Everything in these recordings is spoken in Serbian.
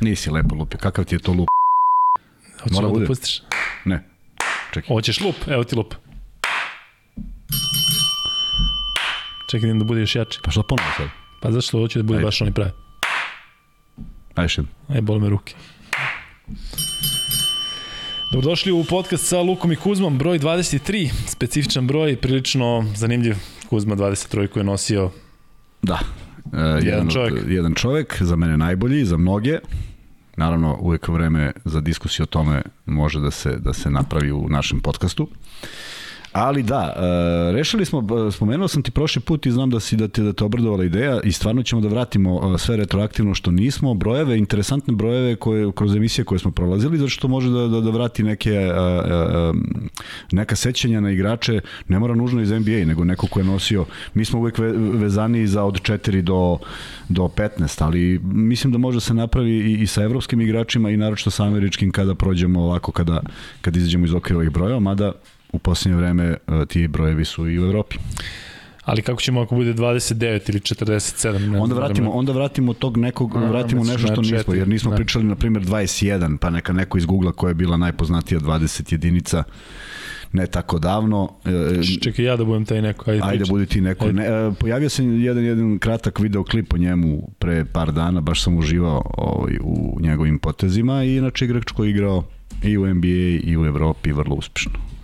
Nisi lepo lupio, kakav ti je to lup? Hoćeš da pustiš? Ne. Čekaj. Hoćeš lup? Evo ti lup. Čekaj da bude još jači. Pa što ponovo sad? Pa zašto hoću da bude Ajde. baš oni pravi? Ajde još jednom. Aj, boli me ruke. Dobrodošli u podcast sa Lukom i Kuzmom, broj 23, specifičan broj, prilično zanimljiv. Kuzma 23 koji je nosio Da. E, jedan, od- čovek. jedan čovek, za mene najbolji, za mnoge. Naravno, uvek vreme za diskusiju o tome može da se, da se napravi u našem podcastu. Ali da, e, rešili smo, e, spomenuo sam ti prošli put i znam da si da te, da te obradovala ideja i stvarno ćemo da vratimo e, sve retroaktivno što nismo, brojeve, interesantne brojeve koje, kroz emisije koje smo prolazili, zato što može da, da, da vrati neke, neka sećanja na igrače, ne mora nužno iz NBA, nego neko ko je nosio, mi smo uvek ve, vezani za od 4 do, do 15, ali mislim da može da se napravi i, i sa evropskim igračima i naročito sa američkim kada prođemo ovako, kada, kada izađemo iz okvira ovih brojeva, mada u posljednje vreme e, ti brojevi su i u Evropi. Ali kako ćemo ako bude 29 ili 47? Ne Onda vratimo, onda vratimo tog nekog, A, vratimo misliš nešto što nismo, jer nismo da. pričali, na primjer, 21, pa neka neko iz Google koja je bila najpoznatija 20 jedinica, ne tako davno. E, Čekaj ja da budem taj neko, ajde, Ajde, budi ti neko. Ne, e, pojavio se jedan, jedan kratak videoklip o njemu pre par dana, baš sam uživao ovaj, u njegovim potezima i inače igrač koji je igrao i u NBA i u Evropi vrlo uspešno.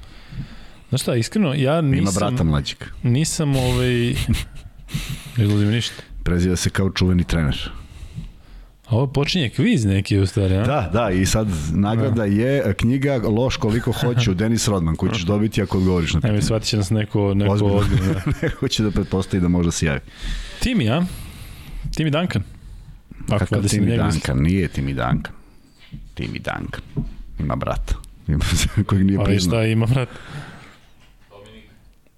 Znaš šta, iskreno, ja nisam... Ima brata mlađeg. Nisam ovaj... Ne mi ništa. Preziva se kao čuveni trener. A ovo počinje kviz neki u stvari, a? Da, da, i sad nagrada je knjiga Loš koliko hoću, Denis Rodman, koju ćeš dobiti ako odgovoriš na Evo, pitanje. shvatit će nas neko, neko Ozbiljno. ozbiljno. da. Neko će da pretpostavi da može da se javi. Timi, a? Timi Duncan. Ako Kakav da Timi njega misli. Duncan? Nije Timi Duncan. Timi Duncan. Ima brata. Ima kojeg nije Ali priznao. šta ima, brat?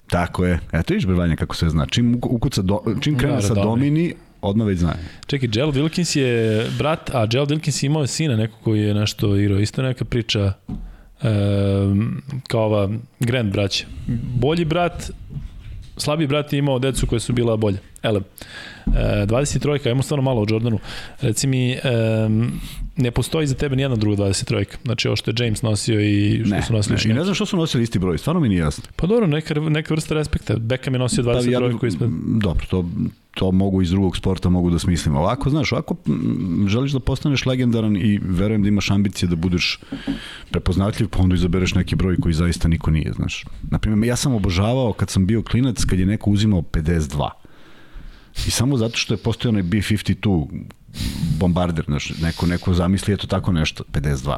Tako je. Eto vidiš Brevanja kako se zna. Čim uku- ukuca do, čim krene Da, sa Domini, odmah već zna. Čekaj, Gerald Wilkins je brat, a Gerald Wilkins je imao sina neko koji je nešto igrao. Isto neka priča um, kao ova Grant braća. Bolji brat, slabiji brat je imao decu koje su bila bolje. Ele, e, 23-ka, imamo stvarno malo o Jordanu. Reci mi, um, ne postoji za tebe nijedna druga 23-ka. Znači ovo što je James nosio i što Ne, su nosili ne. I ne znam što su nosili isti broj, stvarno mi nije jasno. Pa dobro, neka, neka vrsta respekta. Beckham je nosio 23 ja ja koji ispred... Dobro, to, to mogu iz drugog sporta, mogu da smislim. Ovako, znaš, ovako želiš da postaneš legendaran i verujem da imaš ambicije da budeš prepoznatljiv, pa onda izabereš neki broj koji zaista niko nije, znaš. Naprimjer, ja sam obožavao kad sam bio klinac, kad je neko uzimao 52. I samo zato što je postojao onaj B-52 bombarder, znaš, neko, neko zamisli, eto tako nešto, 52.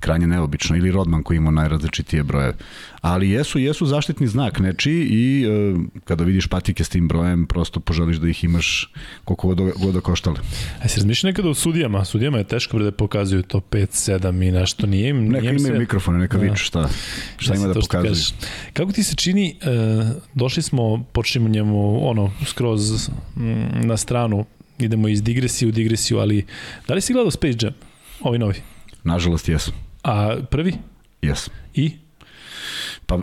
Krajnje neobično. Ili Rodman koji ima najrazličitije brojeve. Ali jesu, jesu zaštitni znak nečiji i e, kada vidiš patike s tim brojem, prosto poželiš da ih imaš koliko god, god da koštale. A se razmišlja nekada o sudijama? Sudijama je teško da pokazuju to 5, 7 i nešto. Nije im, Neka imaju sve- mikrofone, neka Da. viču šta, šta ima da pokazuju. kažeš. Kako ti se čini, e, došli smo, počnemo njemu ono, skroz mm, na stranu, idemo iz digresije u digresiju, ali da li si gledao Space Jam? Ovi novi. Nažalost, jesu. A prvi? Jesu. I? Pa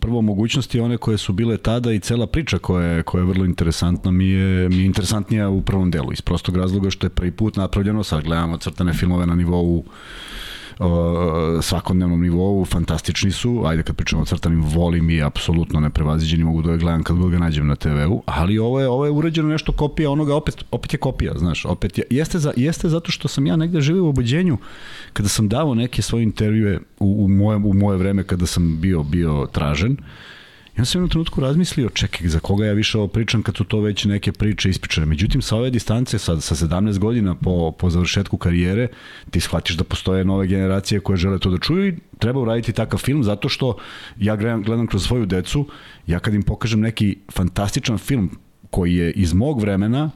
prvo mogućnosti one koje su bile tada i cela priča koja je, koja je vrlo interesantna mi je, mi je interesantnija u prvom delu iz prostog razloga što je prvi put napravljeno, sad gledamo crtane filmove na nivou svakodnevnom nivou, fantastični su, ajde kad pričamo o crtanim, volim i apsolutno neprevaziđeni, mogu da ga gledam kad ga nađem na TV-u, ali ovo je, ovo je urađeno nešto kopija onoga, opet, opet je kopija, znaš, opet je, jeste, za, jeste zato što sam ja negde živio u obođenju, kada sam dao neke svoje intervjue u, u, moje, u moje vreme kada sam bio bio tražen, I onda sam u trenutku razmislio, čekaj, za koga ja više ovo pričam kad su to već neke priče ispričane. Međutim, sa ove distance, sa, sa 17 godina po, po završetku karijere, ti shvatiš da postoje nove generacije koje žele to da čuju i treba uraditi takav film zato što ja gledam, gledam kroz svoju decu, ja kad im pokažem neki fantastičan film koji je iz mog vremena,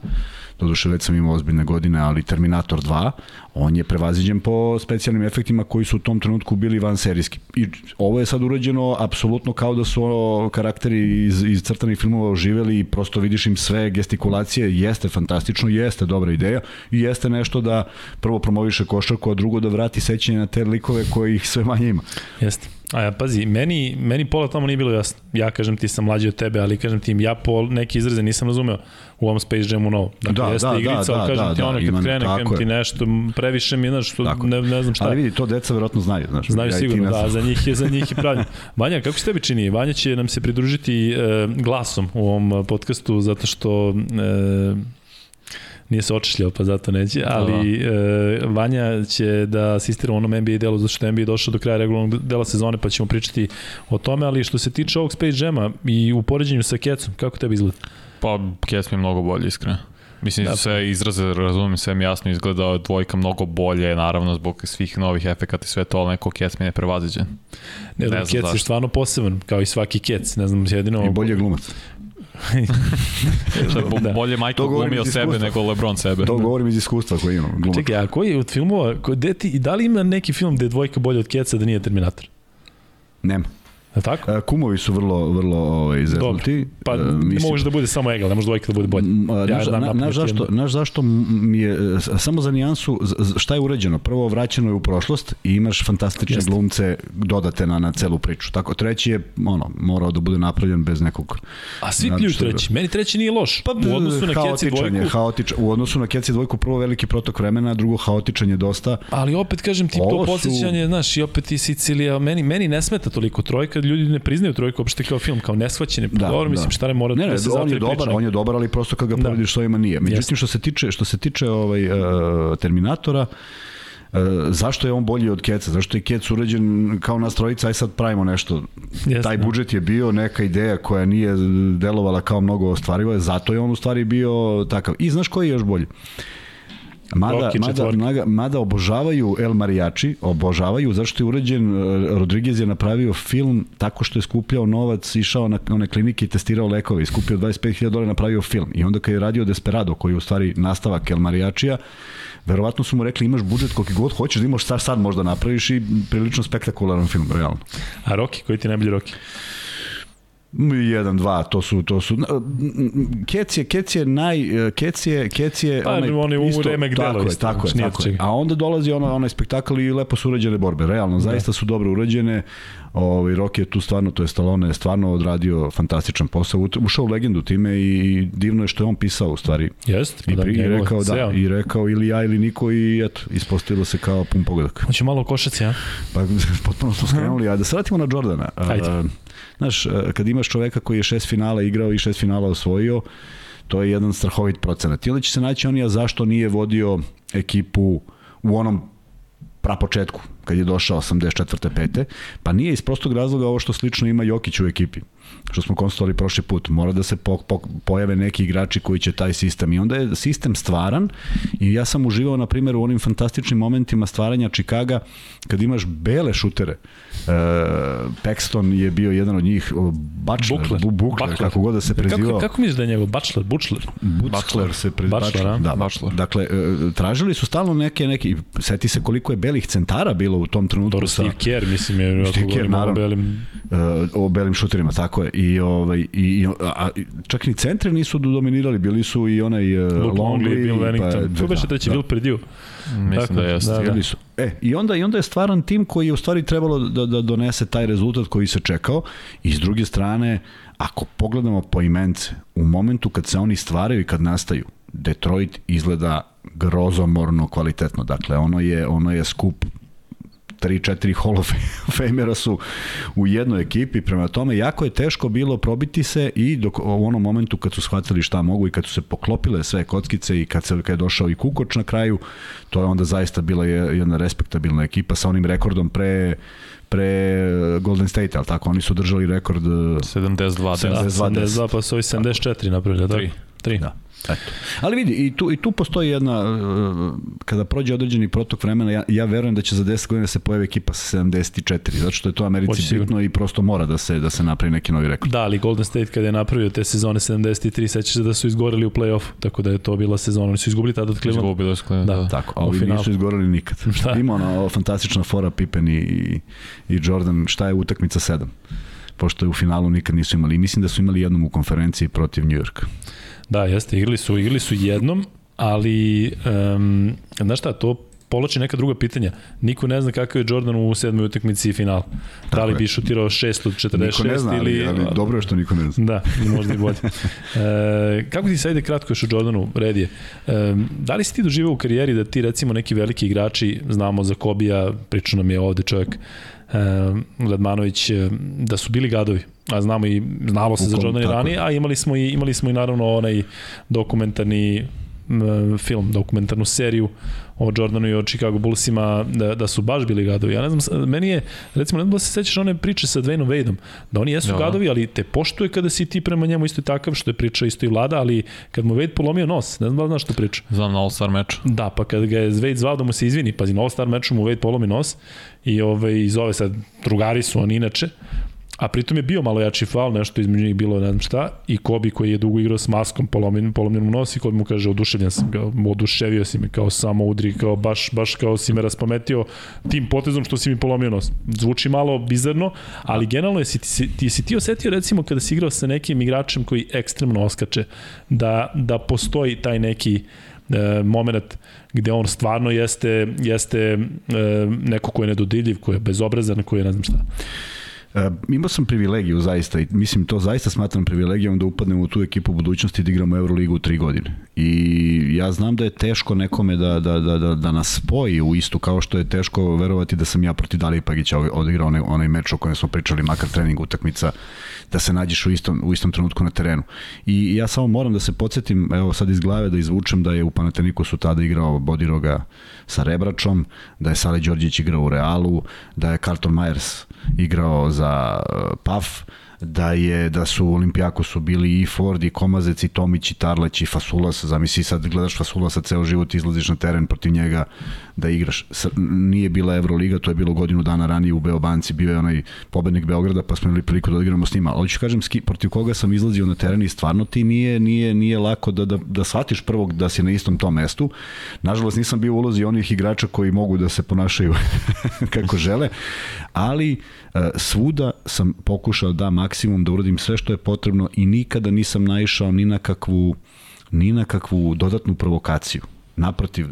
doduše već sam imao ozbiljne godine, ali Terminator 2, on je prevaziđen po specijalnim efektima koji su u tom trenutku bili van serijski. I ovo je sad urađeno apsolutno kao da su ono, karakteri iz, iz crtanih filmova oživeli i prosto vidiš im sve gestikulacije, jeste fantastično, jeste dobra ideja i jeste nešto da prvo promoviše košarku, a drugo da vrati sećanje na te likove koje ih sve manje ima. Jeste. A pazi, meni, meni pola tamo nije bilo jasno. Ja kažem ti sam mlađi od tebe, ali kažem ti im, ja pol neke izraze nisam razumeo u ovom Space Jamu novo. Dakle, Da, Da, jeste da, igrica, da, ali kažem da, ti da, ono, kad ima- krene, krem ti nešto, previše mi, znaš, što ne, ne znam šta. Ali vidi, to deca verovatno znaju, znaš. Znaju ja sigurno, da, za njih je za njih je pravilno. Vanja, kako se tebi čini? Vanja će nam se pridružiti e, glasom u ovom podcastu zato što e, nije se očešljao, pa zato neće, ali e, Vanja će da asistira u onom NBA delu, zato što je NBA došao do kraja regularnog dela sezone, pa ćemo pričati o tome, ali što se tiče ovog Space Jama i u poređenju sa Kecom, kako tebi izgleda? Pa, Kec mi je mnogo bolje, iskreno. Mislim, Da. da. sve izraze razumem, sve mi jasno izgleda, dvojka mnogo bolje, naravno, zbog svih novih efekata i sve to, ali neko Kec mi je neprevaziđen. Ne, Ne znam, Kec je stvarno poseban, kao i svaki Kec, ne znam, jedino... I bolje je glumac. Da. bolje Michael glumi o sebe nego LeBron sebe. To govorim iz iskustva koji imam. Glumac. Čekaj, a koji od filmova, ko, gde ti, da li ima neki film gde je dvojka bolja od Keca da nije Terminator? Nema. Je tako? E, Kumovi su vrlo, vrlo ovaj, zeznuti. Pa E, ne može da bude samo egal, ne može dvojka da bude a, Ja znam na, zašto, znaš zašto mi je, samo za nijansu, šta je urađeno? Prvo, vraćeno je u prošlost i imaš fantastične Jeste. glumce dodate na, na celu priču. Tako, treći je, ono, morao da bude napravljen bez nekog... A svi pljuju je treći. Meni treći nije loš. Pa, u odnosu na Keci dvojku, je, haotičan, u odnosu na Keci dvojku prvo veliki protok vremena, a drugo haotičan je dosta. ali opet kažem ti Ovo to su- podsjećanje, znaš, i opet i Sicilija, meni, meni ne smeta toliko trojka, ljudi ne priznaju trojku uopšte kao film, kao nesvaćeni. Pa Da, dobro, mislim, da. šta ne mora Ne, ne, da se on je dobar, priča. on je dobar, ali prosto kad ga Da. porediš s ovima nije. Međutim, Jeste. što se tiče, što se tiče ovaj, uh, Terminatora, Uh, zašto je on bolji od Keca? Zašto je Kec urađen kao nas trojica, aj sad pravimo nešto. Jeste, Taj da. budžet je bio neka ideja koja nije delovala kao mnogo ostvarivo, zato je on u stvari bio takav. I znaš koji je još bolji? Mada, mada, mada, mada obožavaju El Mariachi, obožavaju, zašto je urađen, e, Rodriguez je napravio film tako što je skupljao novac, išao na one klinike i testirao lekove, i skupio 25.000 dolara, napravio film. I onda kad je radio Desperado, koji je u stvari nastavak El Mariachija, verovatno su mu rekli imaš budžet koliki god hoćeš da imaš sad, sad možda napraviš i prilično spektakularan film, realno. A Rocky, koji ti je najbolji Rocky? Jedan, dva, to su, to su, Kec je, Kec je naj, Kec je, Kec je, Pa, on je u remek delo tako je, isto, tako je, tako je. A onda dolazi ono, onaj spektakl i lepo su urađene borbe, realno, zaista su dobro urađene, ovaj, Rocky je tu stvarno, to je Stallone, je stvarno odradio fantastičan posao, ušao u legendu time i divno je što je on pisao u stvari. Jeste, pa I, da, pri, i rekao da, i rekao ili ja ili niko i eto, ispostavilo se kao pun pogodak. Hoće malo o košaci, a? Pa potpuno smo skrenuli, a da se vratimo na Jordana. A, Ajde. Znaš, a, kad imaš čoveka koji je šest finala igrao i šest finala osvojio, to je jedan strahovit procenat. I onda će se naći on ja zašto nije vodio ekipu u onom prapočetku, kad je došao 84. pete, pa nije iz prostog razloga ovo što slično ima Jokić u ekipi što smo konstatovali prošli put, mora da se po, po, pojave neki igrači koji će taj sistem i onda je sistem stvaran i ja sam uživao na primjer u onim fantastičnim momentima stvaranja Čikaga kad imaš bele šutere e, Paxton je bio jedan od njih Butler, Bukler. Bu, Bukler, Butler. kako god da se prezivao Kako, kako misliš da je njegov? Butler, Butler? Butler se pre... Butler, da. Butler. Dakle, e, tražili su stalno neke, neki, seti se koliko je belih centara bilo u tom trenutku Dobro, sa, Steve Kerr, mislim, je, Steve Kerr, govorimo o naravno. belim... uh, o belim šuterima, tako je. I, ovaj, i, i a, čak ni centri nisu dominirali, bili su i onaj uh, Luke Longley, Bill Wennington. Pa, Ko beše treći, Bill Perdue? Mislim Tako, da jeste. da, da. Su. E, i onda, i onda je stvaran tim koji je u stvari trebalo da, da donese taj rezultat koji se čekao i s druge strane, ako pogledamo po imence, u momentu kad se oni stvaraju i kad nastaju, Detroit izgleda grozomorno kvalitetno. Dakle, ono je, ono je skup 3-4 Hall of Famera su u jednoj ekipi, prema tome jako je teško bilo probiti se i dok, u onom momentu kad su shvatili šta mogu i kad su se poklopile sve kockice i kad, se, kad je došao i Kukoč na kraju, to je onda zaista bila je jedna respektabilna ekipa sa onim rekordom pre pre Golden State, ali tako, oni su držali rekord 72 Da, 72, 72, pa su ovi 74 napravili, da? Tri. Tri. Da. Eto. Ali vidi, i tu, i tu postoji jedna, uh, kada prođe određeni protok vremena, ja, ja verujem da će za 10 godina se pojavi ekipa sa 74, zato što je to Americi sigurno. bitno i prosto mora da se, da se napravi neki novi rekord. Da, ali Golden State kada je napravio te sezone 73, sećaš se da su izgoreli u play-off, tako da je to bila sezona. Oni su izgubili tada od Cleveland. Izgubili su Cleveland, Da. da. Tako, a ovi nisu izgoreli nikad. Šta? Ima ona fantastična fora Pippen i, i Jordan, šta je utakmica 7? pošto je u finalu nikad nisu imali. I mislim da su imali jednom u konferenciji protiv New Yorka. Da, jeste, igrali su, igrali su jednom, ali um, znaš šta, to poloči neka druga pitanja. Niko ne zna kakav je Jordan u sedmoj utakmici finala. Da li je. bi šutirao 6 od 46 Niko ne zna, ali, ili... ali dobro je što niko ne zna. Da, možda i bolje. E, kako ti sajde kratko još o Jordanu, Redije? E, da li si ti doživao u karijeri da ti recimo neki veliki igrači, znamo za Kobija, pričao nam je ovde čovjek, e, Ledmanović, e, da su bili gadovi, a znamo i znalo se za Jordan i ranije, a imali smo i imali smo i naravno onaj dokumentarni m, film, dokumentarnu seriju o Jordanu i o Chicago Bullsima da, da su baš bili gadovi. Ja ne znam, meni je, recimo, ne znam da se sećaš one priče sa Dwayneom Wadeom, da oni jesu Da, da. gadovi, ali te poštuje kada si ti prema njemu isto takav, što je priča isto i vlada, ali kad mu Wade polomio nos, ne znam da znaš što priča. Znam na All-Star meču. Da, pa kad ga je Wade zvao da mu se izvini, pazi, na All-Star meču mu Wade polomi nos i ovaj, zove sad, drugari su oni inače, a pritom je bio malo jači faul, nešto između njih bilo ne znam šta, i Kobi koji je dugo igrao s maskom polomljen, polomljen mu nos i Kobi mu kaže oduševljen sam, kao, oduševio si me, kao samo udri, kao baš, baš kao si me raspametio tim potezom što si mi polomio nos. Zvuči malo bizarno, ali generalno je, ti, ti, si ti osetio recimo kada si igrao sa nekim igračem koji ekstremno oskače, da, da postoji taj neki e, moment gde on stvarno jeste, jeste e, neko ko je nedodiljiv, ko je bezobrazan, ko je ne znam šta. E, imao sam privilegiju zaista i mislim to zaista smatram privilegijom da upadnem u tu ekipu budućnosti da igramo Euroligu u tri godine. I ja znam da je teško nekome da, da, da, da, da nas spoji u istu kao što je teško verovati da sam ja protiv Dalija Pagića odigrao onaj, onaj meč o kojem smo pričali, makar trening utakmica, da se nađeš u istom, u istom trenutku na terenu. I ja samo moram da se podsjetim, evo sad iz glave da izvučem da je u Panatenikosu tada igrao Bodiroga sa Rebračom, da je Sale Đorđević igrao u Realu, da je Carlton Myers igrao za uh, PAF, da je da su u Olimpijakosu bili i Ford i Komazec i Tomić i Tarleć i Fasulas, zamisli sad gledaš Fasulasa ceo život izlaziš na teren protiv njega da igraš. Nije bila Euroliga, to je bilo godinu dana ranije u Beobanci, bio je onaj pobednik Beograda, pa smo imali priliku da odigramo s njima. Ali ću kažem, ski, protiv koga sam izlazio na teren i stvarno ti nije, nije, nije lako da, da, da shvatiš prvog da si na istom tom mestu. Nažalost, nisam bio u ulozi onih igrača koji mogu da se ponašaju kako žele, ali svuda sam pokušao da maksimum da uradim sve što je potrebno i nikada nisam naišao ni na kakvu ni na kakvu dodatnu provokaciju. Naprotiv, e,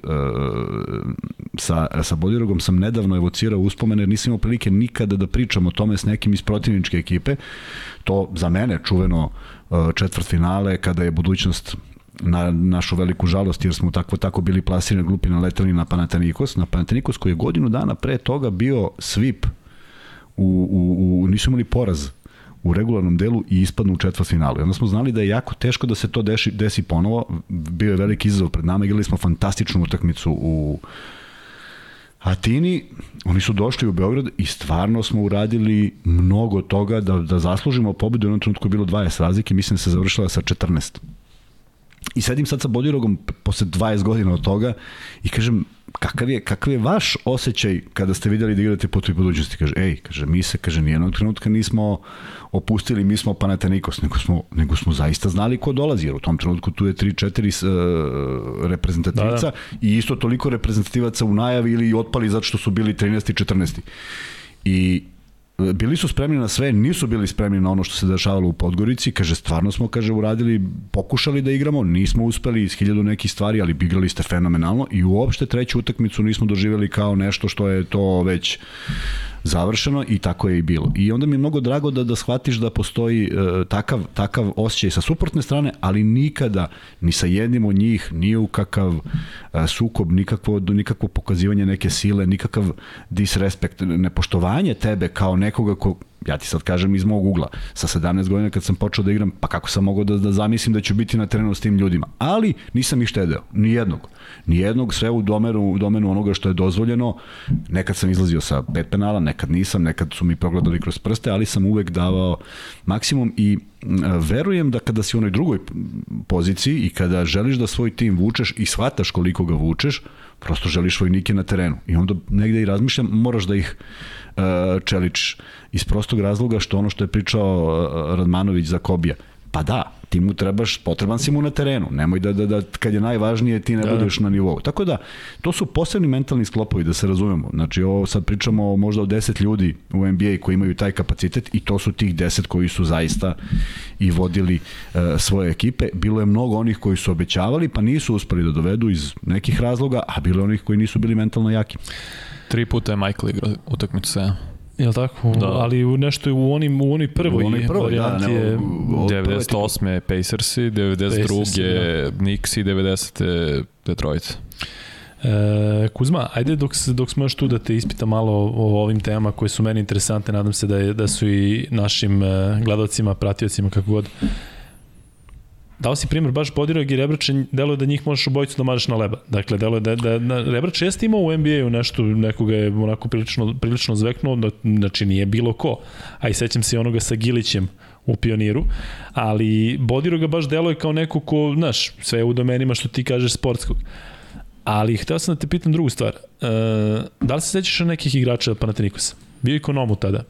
sa, sa Bodirogom sam nedavno evocirao uspomene, jer nisam imao prilike nikada da pričam o tome s nekim iz protivničke ekipe. To za mene čuveno e, četvrt finale, kada je budućnost na našu veliku žalost jer smo tako tako bili plasirani glupi naleteli na Panathinaikos, na Panathinaikos koji je godinu dana pre toga bio svip u, u, u nisu imali poraz u regularnom delu i ispadnu u četvrtfinalu. I onda smo znali da je jako teško da se to deši, desi ponovo. Bio je veliki izazov pred nama, igrali smo fantastičnu utakmicu u Atini, oni su došli u Beograd i stvarno smo uradili mnogo toga da, da zaslužimo pobedu. U jednom trenutku je bilo 20 razlike, mislim da se završila sa 14. I sedim sad sa Bodirogom posle 20 godina od toga i kažem, kakav je, kakav je vaš osjećaj kada ste videli da igrate protiv budućnosti? Kaže, ej, kaže, mi se, kaže, nijednog trenutka nismo opustili, mi smo Panathinaikos, nego smo, nego smo zaista znali ko dolazi, jer u tom trenutku tu je 3-4 uh, reprezentativica Da, da, i isto toliko reprezentativaca u najavi ili otpali zato što su bili 13. i 14. I e, bili su spremni na sve, nisu bili spremni na ono što se dešavalo u Podgorici, kaže stvarno smo kaže uradili, pokušali da igramo, nismo uspeli iz hiljadu nekih stvari, ali igrali ste fenomenalno i uopšte treću utakmicu nismo doživjeli kao nešto što je to već završeno i tako je i bilo. I onda mi je mnogo drago da da shvatiš da postoji e, takav takav osjećaj sa suprotne strane, ali nikada ni sa jednim od njih ni u kakav e, sukob, nikakvo nikakvo pokazivanje neke sile, nikakav disrespekt, nepoštovanje tebe kao nekoga ko ja ti sad kažem iz mog ugla, sa 17 godina kad sam počeo da igram, pa kako sam mogao da, da zamislim da ću biti na terenu s tim ljudima. Ali nisam ih štedeo, ni jednog. Ni jednog, sve u domenu, u domenu onoga što je dozvoljeno. Nekad sam izlazio sa pet penala, nekad nisam, nekad su mi progledali kroz prste, ali sam uvek davao maksimum i verujem da kada si u onoj drugoj poziciji i kada želiš da svoj tim vučeš i shvataš koliko ga vučeš, prosto želiš vojnike na terenu. I onda negde i razmišljam, moraš da ih uh, čeličiš iz prostog razloga što ono što je pričao uh, Radmanović za Kobija. Pa da, ti mu trebaš, potreban si mu na terenu, nemoj da, da, da kad je najvažnije ti ne da. budeš na nivou. Tako da, to su posebni mentalni sklopovi, da se razumemo. Znači, ovo sad pričamo možda o 10 ljudi u NBA koji imaju taj kapacitet i to su tih 10 koji su zaista i vodili uh, svoje ekipe. Bilo je mnogo onih koji su obećavali, pa nisu uspeli da dovedu iz nekih razloga, a bilo je onih koji nisu bili mentalno jaki. Tri puta je Michael igrao utakmicu 7. Jel tako? Da. Ali u nešto u onim u onoj prvoj, u onoj prvoj da, ne, je 98. Pacersi, 92. Pacers, da. Knicks i 90. Detroit. E, Kuzma, ajde dok, dok smo još tu da te ispita malo o, ovim temama koje su meni interesante, nadam se da, je, da su i našim e, gledalcima, pratiocima, kako god, dao si primjer baš Bodirog i Rebrača, deluje da njih možeš obojicu da mažeš na leba. Dakle, deluje da, da, da Rebrač jeste imao u NBA-u nešto, nekoga je onako prilično, prilično zveknuo, da, znači nije bilo ko. A i sećam se onoga sa Gilićem u pioniru, ali Bodiro ga baš deluje kao neko ko, znaš, sve je u domenima što ti kažeš sportskog. Ali hteo sam da te pitam drugu stvar. E, da li se sećaš nekih igrača Panatenikosa? Bio je Konomu tada.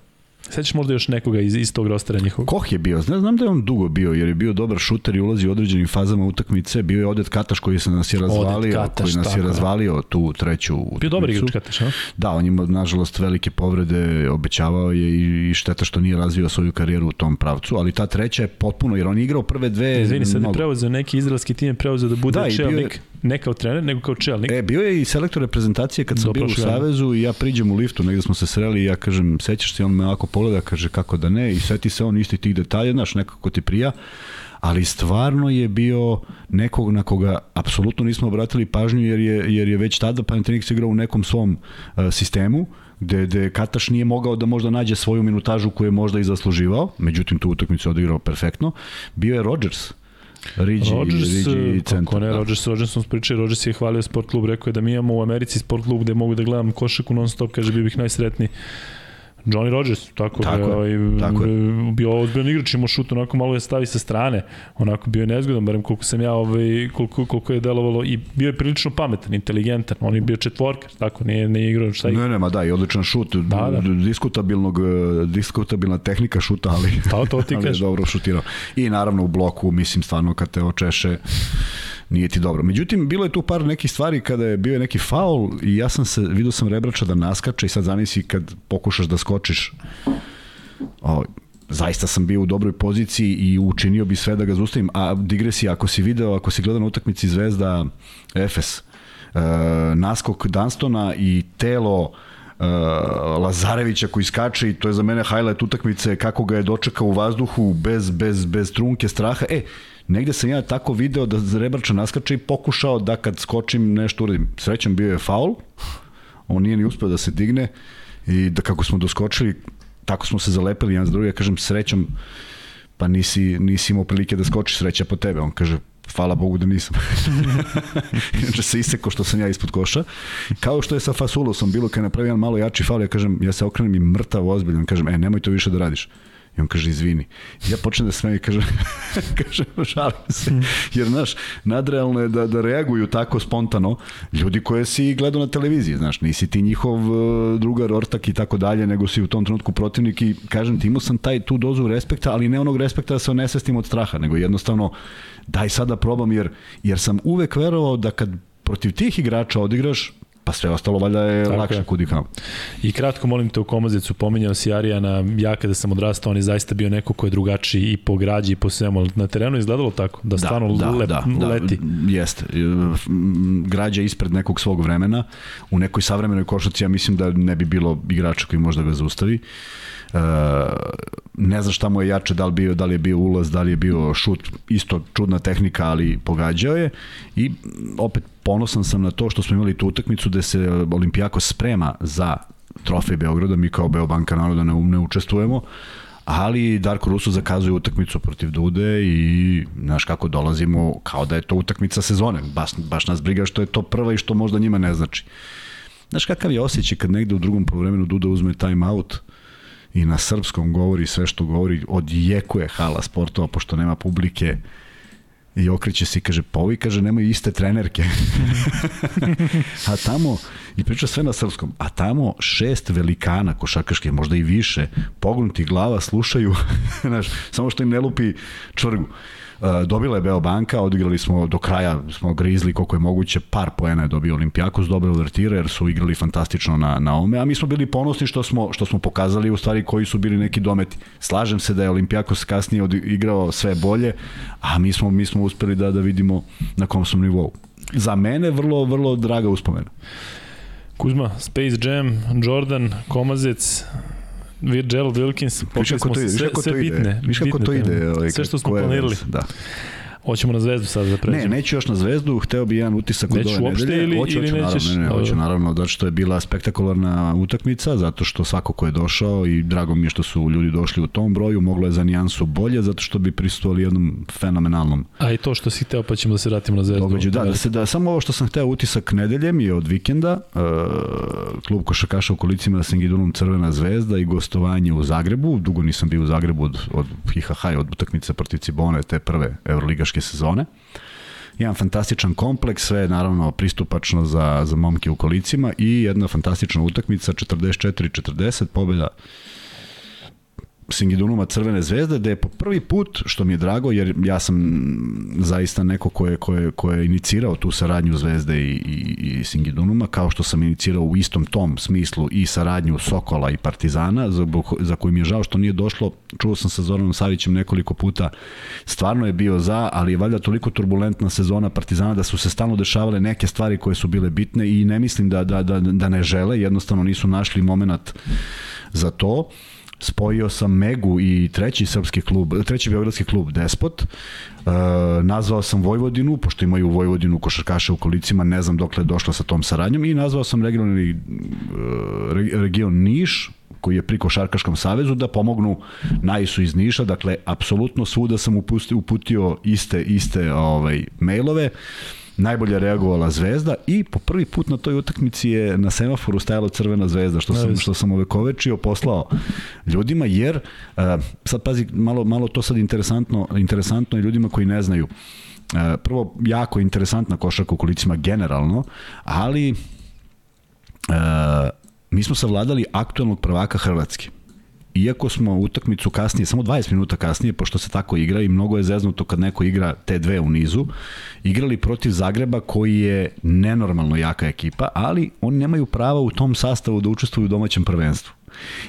Sećaš možda još nekoga iz, iz tog rostera njihovog? Koh je bio, znam, znam da je on dugo bio, jer je bio dobar šuter i ulazi u određenim fazama utakmice. Bio je Odet Kataš koji se nas je razvalio, Kataš, koji nas je razvalio tu treću utakmicu. Bio dobar igrač Kataš, a? Da, on ima nažalost velike povrede, obećavao je i šteta što nije razvio svoju karijeru u tom pravcu, ali ta treća je potpuno, jer on je igrao prve dve... Izvini, sad je preuzeo neki izraelski tim, preuzeo da bude da, čelnik. Je, ne kao trener, nego kao čelnik. E, bio je i selektor reprezentacije kad sam Do bio u Savezu i ja priđem u liftu, negde smo se sreli i ja kažem, sećaš se, on me ovako pogleda, kaže kako da ne? I seti se on isti tih detalja, znaš, nekako ti prija, ali stvarno je bio nekog na koga apsolutno nismo obratili pažnju jer je, jer je već tada Panathinaikos igrao u nekom svom uh, sistemu gde, gde Kataš nije mogao da možda nađe svoju minutažu koju je možda i zasluživao, međutim tu utakmicu odigrao perfektno, bio je Rodgers Riđi, Rodgers, Riđi centar. Kako ne, da. Rodgers, Rodgers smo pričali, Rodgers je hvalio sport klub, rekao je da mi imamo u Americi sport klub gde mogu da gledam košaku non stop, kaže bi bih najsretniji. Johnny Rodgers, tako, tako, je, ovaj, tako je. bio ozbiljan igrač, imao šut, onako malo je stavi sa strane, onako bio je nezgodan, barem koliko sam ja, ovaj, koliko, koliko je delovalo i bio je prilično pametan, inteligentan, on je bio četvorka, tako, nije, nije igrao šta je. Ne, ne, ma da, i odličan šut, da, da. diskutabilnog, diskutabilna tehnika šuta, ali, to, to ti ali je dobro šutirao. I naravno u bloku, mislim, stvarno kad te očeše, nije ti dobro. Međutim, bilo je tu par nekih stvari kada je bio neki faul i ja sam se, vidio sam Rebrača da naskače i sad zamisli kad pokušaš da skočiš o, zaista sam bio u dobroj poziciji i učinio bi sve da ga zaustavim. A digresija, ako si video, ako si gledao na utakmici Zvezda Efes, e, naskok Danstona i telo uh, Lazarevića koji skače i to je za mene highlight utakmice kako ga je dočekao u vazduhu bez, bez, bez trunke straha. E, negde sam ja tako video da Rebrača naskače i pokušao da kad skočim nešto uradim. Srećan bio je faul, on nije ni uspeo da se digne i da kako smo doskočili, tako smo se zalepili jedan za drugi, ja kažem srećom, pa nisi, nisi imao prilike da skočiš sreća po tebe. On kaže, hvala Bogu da nisam. Inače se iseko što sam ja ispod koša. Kao što je sa Fasulosom bilo kad je napravio jedan malo jači faul, ja kažem, ja se okrenem i mrtav ozbiljno, kažem, e, nemoj to više da radiš. I on kaže, izvini. Ja počnem da smejem i kažem, kaže, šalim se. Jer, znaš, nadrealno je da, da reaguju tako spontano ljudi koje si gledao na televiziji, znaš, nisi ti njihov uh, drugar, ortak i tako dalje, nego si u tom trenutku protivnik i kažem ti, imao sam taj, tu dozu respekta, ali ne onog respekta da se onesestim od straha, nego jednostavno daj sada probam, jer, jer sam uvek verovao da kad protiv tih igrača odigraš, pa sve ostalo valjda je Tako lakše je. kudi. I kratko molim te u Komazicu, pominjao si Arijana, ja kada sam odrastao, on je zaista bio neko ko je drugačiji i po građi i po svemu, na terenu izgledalo tako, da, da stvarno da, lep, da, da, leti. Da, jeste, građa ispred nekog svog vremena, u nekoj savremenoj košaci ja mislim da ne bi bilo igrača koji možda ga zaustavi. Uh, ne znam šta mu je jače, da li, bio, da li je bio ulaz, da li je bio šut, isto čudna tehnika, ali pogađao je i opet ponosan sam na to što smo imali tu utakmicu gde se Olimpijako sprema za trofej Beograda, mi kao Beobanka naroda ne, ne učestvujemo, ali Darko Russo zakazuje utakmicu protiv Dude i znaš kako dolazimo kao da je to utakmica sezone. Baš, baš nas briga što je to prva i što možda njima ne znači. Znaš kakav je osjećaj kad negde u drugom polovremenu Duda uzme time out i na srpskom govori sve što govori, odjekuje hala sportova pošto nema publike, I okreće se i kaže, pa ovi, kaže, nemaju iste trenerke. A tamo i priča sve na srpskom, a tamo šest velikana košarkaške, možda i više, pognuti glava, slušaju, znaš, samo što im ne lupi čvrgu. Uh, dobila je Beobanka, odigrali smo do kraja, smo grizli koliko je moguće, par poena je dobio Olimpijakos, dobre uvertire jer su igrali fantastično na, na ome, a mi smo bili ponosni što smo, što smo pokazali u stvari koji su bili neki dometi. Slažem se da je Olimpijakos kasnije igrao sve bolje, a mi smo, mi smo uspeli da, da vidimo na kom smo nivou. Za mene vrlo, vrlo draga uspomena. Kuzma, Space Jam, Jordan, Komazec, Gerald Wilkins, pokli smo sve, sve, bitne. Viš kako to ide. Ovaj, sve što smo planirali. Da. Hoćemo na zvezdu sad da pređemo. Ne, neću još na zvezdu, hteo bi jedan utisak od ove nedelje. Ili, hoću, ili hoću, nećeš? Naravno, ne, ne, hoću naravno, zato što je bila spektakularna utakmica, zato što svako ko je došao i drago mi je što su ljudi došli u tom broju, moglo je za nijansu bolje, zato što bi pristovali jednom fenomenalnom. A i to što si hteo, pa ćemo da se vratimo na zvezdu. Događu, da, da, se, da, samo ovo što sam hteo utisak nedelje mi je od vikenda, uh, klub košakaša u kolicima na Sengidunum Crvena zvezda i gostovanje u Zagrebu, dugo nisam bio u Zagrebu od, od HHH, od utakmice protiv Cibone, te prve evroligaške sezone. Jedan fantastičan kompleks, sve je naravno pristupačno za, za momke u kolicima i jedna fantastična utakmica, 44-40, pobjeda Singidunuma Crvene zvezde, da je po prvi put, što mi je drago, jer ja sam zaista neko ko je, ko je, ko je inicirao tu saradnju Zvezde i, i, i Singidunuma, kao što sam inicirao u istom tom smislu i saradnju Sokola i Partizana, za, za koju mi je žao što nije došlo, čuo sam sa Zoranom Savićem nekoliko puta, stvarno je bio za, ali je valjda toliko turbulentna sezona Partizana da su se stalno dešavale neke stvari koje su bile bitne i ne mislim da, da, da, da ne žele, jednostavno nisu našli moment za to spojio sam Megu i treći srpski klub, treći beogradski klub Despot. E, nazvao sam Vojvodinu, pošto imaju Vojvodinu košarkaše u kolicima, ne znam dokle je došla sa tom saradnjom i nazvao sam regionalni e, region Niš, koji je pri Košarkaškom savezu da pomognu Najisu iz Niša, dakle apsolutno svuda sam upustio, uputio iste iste ovaj mailove. Uh, najbolje reagovala Zvezda i po prvi put na toj utakmici je na semaforu stajala crvena zvezda, što sam, što sam ovekovečio, poslao ljudima, jer, uh, sad pazi, malo, malo to sad interesantno, interesantno i ljudima koji ne znaju. Uh, prvo, jako interesantna košarka u kolicima generalno, ali uh, mi smo savladali aktualnog prvaka Hrvatske iako smo utakmicu kasnije, samo 20 minuta kasnije, pošto se tako igra i mnogo je zeznuto kad neko igra te dve u nizu, igrali protiv Zagreba koji je nenormalno jaka ekipa, ali oni nemaju prava u tom sastavu da učestvuju u domaćem prvenstvu.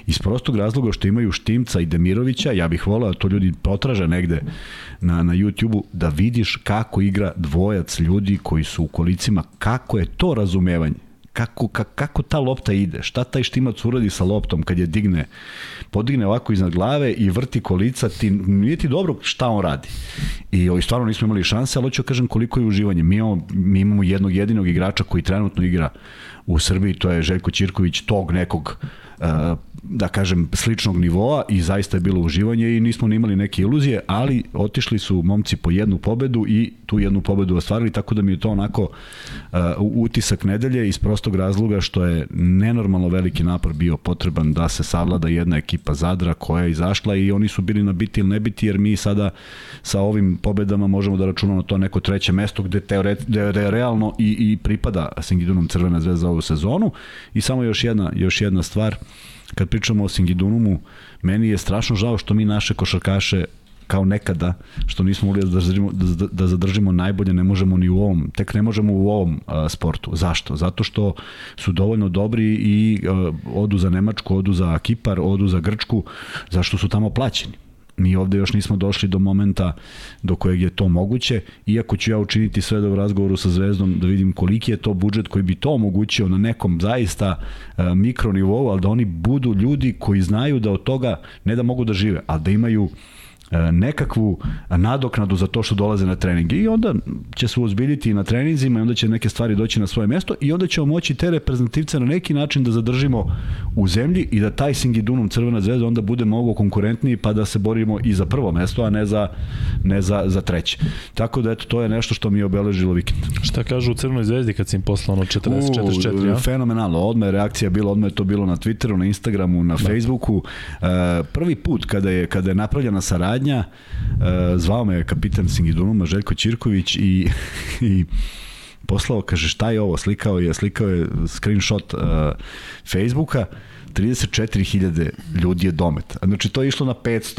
Iz prostog razloga što imaju Štimca i Demirovića, ja bih volao da to ljudi potraže negde na, na YouTube-u, da vidiš kako igra dvojac ljudi koji su u kolicima, kako je to razumevanje kako, kako, kako ta lopta ide, šta taj štimac uradi sa loptom kad je digne, podigne ovako iznad glave i vrti kolica, ti, nije ti dobro šta on radi. I ovaj, stvarno nismo imali šanse, ali hoću da kažem koliko je uživanje. Mi imamo, mi imamo jednog jedinog igrača koji trenutno igra u Srbiji, to je Željko Ćirković, tog nekog uh, da kažem, sličnog nivoa i zaista je bilo uživanje i nismo ni imali neke iluzije, ali otišli su momci po jednu pobedu i tu jednu pobedu ostvarili, tako da mi je to onako uh, utisak nedelje iz prostog razloga što je nenormalno veliki napor bio potreban da se savlada jedna ekipa Zadra koja je izašla i oni su bili na biti ili ne biti, jer mi sada sa ovim pobedama možemo da računamo to neko treće mesto gde, teoret, gde je realno i, i pripada Singidunom Crvena zvezda ovu sezonu. I samo još jedna, još jedna stvar, kad pričamo o Singidunumu, meni je strašno žao što mi naše košarkaše kao nekada, što nismo mogli da zadržimo, da, da zadržimo najbolje, ne možemo ni u ovom, tek ne možemo u ovom a, sportu. Zašto? Zato što su dovoljno dobri i a, odu za Nemačku, odu za Kipar, odu za Grčku, zašto su tamo plaćeni. Mi ovde još nismo došli do momenta do kojeg je to moguće, iako ću ja učiniti sve da u razgovoru sa Zvezdom da vidim koliki je to budžet koji bi to omogućio na nekom zaista uh, mikronivou, ali da oni budu ljudi koji znaju da od toga ne da mogu da žive, ali da imaju E, nekakvu nadoknadu za to što dolaze na treninge i onda će se uzbiljiti na treninzima i onda će neke stvari doći na svoje mesto i onda ćemo moći te reprezentativce na neki način da zadržimo u zemlji i da taj Singidunum Crvena zvezda onda bude mnogo konkurentniji pa da se borimo i za prvo mesto, a ne za, ne za, za treće. Tako da eto, to je nešto što mi je obeležilo vikend. Šta kažu u Crvenoj zvezdi kad si im poslao ono 40-44? Ja? Fenomenalno, odmah je reakcija bila, odmah je to bilo na Twitteru, na Instagramu, na da. Facebooku. Uh, prvi put kada je, kada je napravljena saradnja saradnja. E, zvao me kapitan Singidunuma Željko Ćirković i, i poslao, kaže šta je ovo, slikao je, slikao je screenshot uh, Facebooka, 34.000 ljudi je domet. Znači to je išlo na 500,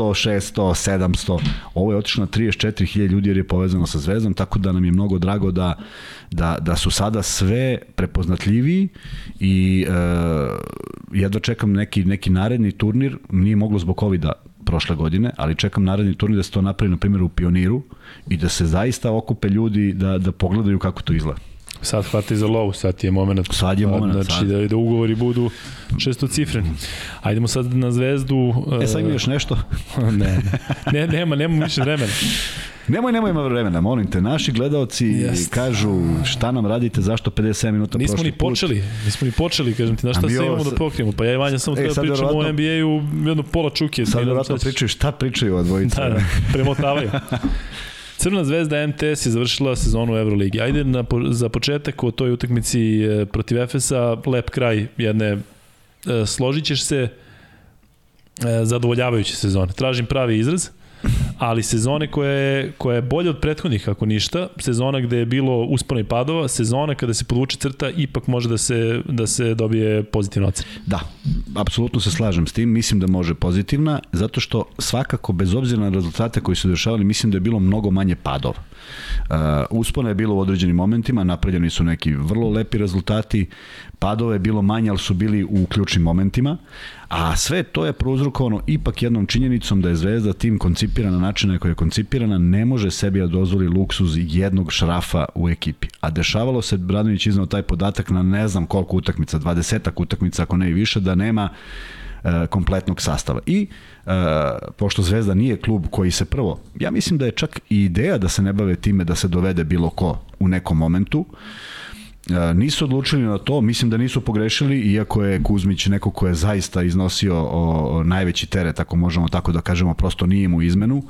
600, 700, ovo je otišlo na 34.000 ljudi jer je povezano sa Zvezdom, tako da nam je mnogo drago da, da, da su sada sve prepoznatljiviji i uh, jedva čekam neki, neki naredni turnir, nije moglo zbog covid prošle godine, ali čekam naredni turnir da se to napravi na primjer u Pioniru i da se zaista okupe ljudi da, da pogledaju kako to izgleda. Sad hvata za lovu, sad je moment. Sad je moment, znači, sad. Da, da ugovori budu šestocifreni. Ajdemo sad na zvezdu. E, sad ima još nešto? ne, ne, nema, nema više vremena. Nemoj, nemoj ima vremena, molim te. Naši gledalci Jest. kažu šta nam radite, zašto 57 minuta nismo prošli ni počeli, put. Nismo ni počeli, kažem ti, na šta se imamo da pokrijemo. Pa ja i Vanja samo e, da pričamo o NBA-u jedno pola čuke. Sad vjerojatno pričaju šta pričaju o dvojica. Da, da, premotavaju. Crna zvezda MTS je završila sezonu u Euroligi. Ajde na, za početak o toj utakmici e, protiv Efesa, lep kraj jedne, e, složit ćeš se, e, zadovoljavajuće sezone. Tražim pravi izraz ali sezone koja je, koja je bolja od prethodnih, ako ništa, sezona gde je bilo uspona i padova, sezona kada se podvuče crta, ipak može da se, da se dobije pozitivna ocena. Da, apsolutno se slažem s tim, mislim da može pozitivna, zato što svakako, bez obzira na rezultate koji su dešavali, mislim da je bilo mnogo manje padova. Uh, uspona je bilo u određenim momentima, napravljeni su neki vrlo lepi rezultati, padove je bilo manje, ali su bili u ključnim momentima, a sve to je prouzrokovano ipak jednom činjenicom da je Zvezda tim koncipirana načina na koji je koncipirana, ne može sebi da dozvoli luksuz jednog šrafa u ekipi. A dešavalo se, Bradović iznao taj podatak na ne znam koliko utakmica, 20 utakmica ako ne i više, da nema e, kompletnog sastava. I e, pošto Zvezda nije klub koji se prvo, ja mislim da je čak i ideja da se ne bave time da se dovede bilo ko u nekom momentu, E, nisu odlučili na to, mislim da nisu pogrešili, iako je Kuzmić neko ko je zaista iznosio o, o najveći teret, ako možemo tako da kažemo, prosto nije mu izmenu.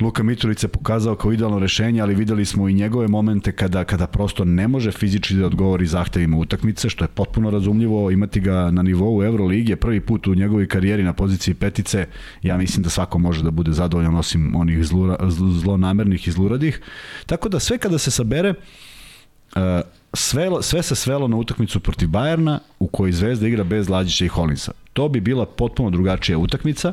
Luka Mitrović se pokazao kao idealno rešenje, ali videli smo i njegove momente kada, kada prosto ne može fizički da odgovori zahtevima utakmice, što je potpuno razumljivo, imati ga na nivou Euroligije, prvi put u njegovoj karijeri na poziciji petice, ja mislim da svako može da bude zadovoljan osim onih zlura, zlonamernih i zluradih. Tako da sve kada se sabere, uh, sve, sve se svelo na utakmicu protiv Bajerna u kojoj Zvezda igra bez Lađića i Holinsa. To bi bila potpuno drugačija utakmica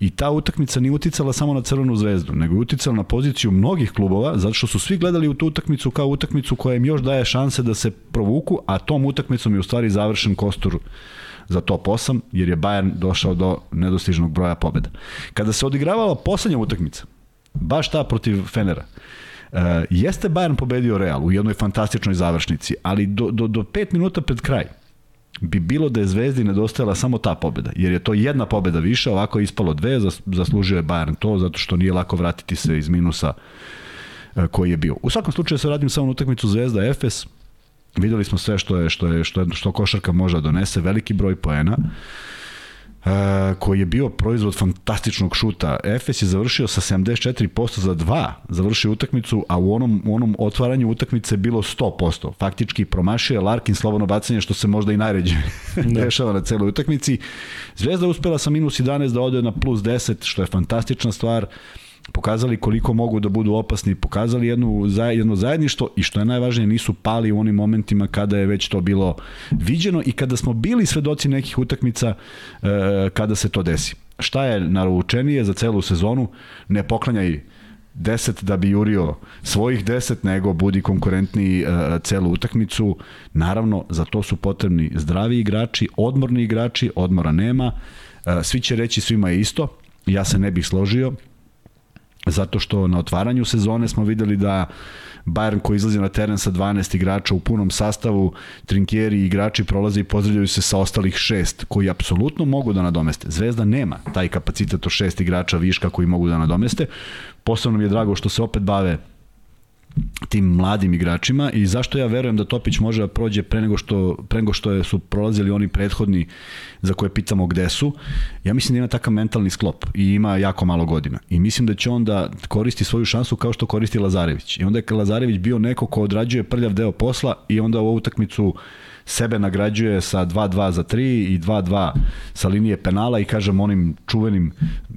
i ta utakmica nije uticala samo na Crvenu zvezdu, nego je uticala na poziciju mnogih klubova, zato što su svi gledali u tu utakmicu kao utakmicu koja im još daje šanse da se provuku, a tom utakmicom je u stvari završen kostur za top 8, jer je Bayern došao do nedostižnog broja pobeda. Kada se odigravala poslednja utakmica, baš ta protiv Fenera, jeste Bayern pobedio Real u jednoj fantastičnoj završnici, ali do, do, do pet minuta pred kraj bi bilo da je Zvezdi nedostajala samo ta pobeda, jer je to jedna pobeda više, ovako je ispalo dve, zaslužio je Bayern to, zato što nije lako vratiti se iz minusa uh, koji je bio. U svakom slučaju se radim samo na utakmicu Zvezda Efes, videli smo sve što je što je što je što košarka može da donese, veliki broj poena. Uh, koji je bio proizvod fantastičnog šuta. Efes je završio sa 74% za 2, završio utakmicu, a u onom, u onom otvaranju utakmice je bilo 100%. Faktički promašio je Larkin slobodno bacanje, što se možda i najređe da. dešava na celoj utakmici. Zvezda uspela sa minus 11 da ode na plus 10, što je fantastična stvar. Uh, pokazali koliko mogu da budu opasni, pokazali jednu, jedno zajedništvo i što je najvažnije nisu pali u onim momentima kada je već to bilo viđeno i kada smo bili svedoci nekih utakmica e, kada se to desi. Šta je naručenije za celu sezonu? Ne poklanjaj 10 da bi jurio svojih 10, nego budi konkurentni e, celu utakmicu. Naravno, za to su potrebni zdravi igrači, odmorni igrači, odmora nema. E, svi će reći svima je isto, ja se ne bih složio, zato što na otvaranju sezone smo videli da Bayern koji izlazi na teren sa 12 igrača u punom sastavu, Trinkieri i igrači prolaze i pozdravljaju se sa ostalih šest koji apsolutno mogu da nadomeste. Zvezda nema taj kapacitet od šest igrača viška koji mogu da nadomeste. Posebno mi je drago što se opet bave tim mladim igračima i zašto ja verujem da Topić može da prođe pre nego što, pre nego što su prolazili oni prethodni za koje pitamo gde su, ja mislim da ima takav mentalni sklop i ima jako malo godina. I mislim da će on da koristi svoju šansu kao što koristi Lazarević. I onda je Lazarević bio neko ko odrađuje prljav deo posla i onda u ovu utakmicu sebe nagrađuje sa 2-2 za 3 i 2-2 sa linije penala i kažem onim čuvenim,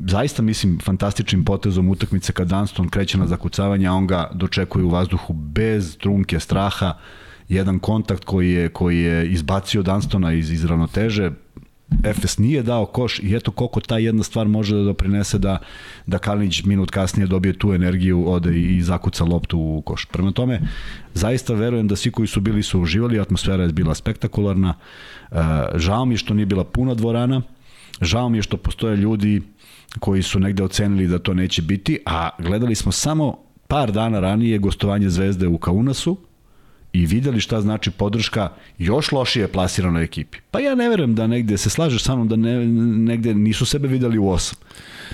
zaista mislim fantastičnim potezom utakmice kad Dunston kreće na zakucavanje, a on ga dočekuje u vazduhu bez trunke straha, jedan kontakt koji je, koji je izbacio Dunstona iz, iz ravnoteže, Efes nije dao koš i eto koliko ta jedna stvar može da doprinese da, da Kalinić minut kasnije dobije tu energiju, ode i zakuca loptu u koš. Prema tome, zaista verujem da svi koji su bili su uživali, atmosfera je bila spektakularna, e, žao mi je što nije bila puna dvorana, žao mi je što postoje ljudi koji su negde ocenili da to neće biti, a gledali smo samo par dana ranije gostovanje Zvezde u Kaunasu, i videli šta znači podrška još lošije plasiranoj ekipi. Pa ja ne verujem da negde se slažeš sa mnom da ne, negde nisu sebe videli u osam.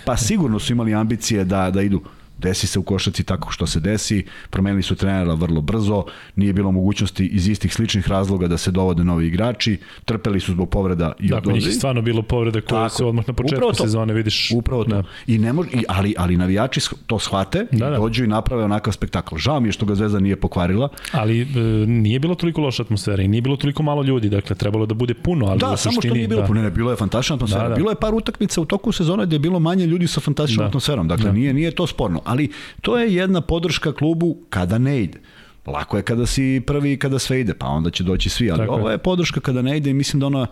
Pa sigurno su imali ambicije da, da idu desi se u košaci tako što se desi, promenili su trenera vrlo brzo, nije bilo mogućnosti iz istih sličnih razloga da se dovode novi igrači, trpeli su zbog povreda i dakle, njih je stvarno bilo povreda koje tako, se odmah na početku sezone vidiš. Upravo to. Da. I ne može, i, ali, ali navijači to shvate da, da. dođu i naprave onakav spektakl. Žao mi je što ga Zvezda nije pokvarila. Ali e, nije bilo toliko loša atmosfera i nije bilo toliko malo ljudi, dakle trebalo da bude puno, ali da, u samo što nije bilo da. puno, ne, bilo je fantastična atmosfera. Da, da. Bilo je par utakmica u toku sezone gde je bilo manje ljudi sa fantastičnom da. atmosferom. Dakle, da. nije, nije to sporno. Ali to je jedna podrška klubu kada ne ide. Lako je kada si prvi i kada sve ide, pa onda će doći svi, ali Tako ovo je podrška kada ne ide i mislim da ona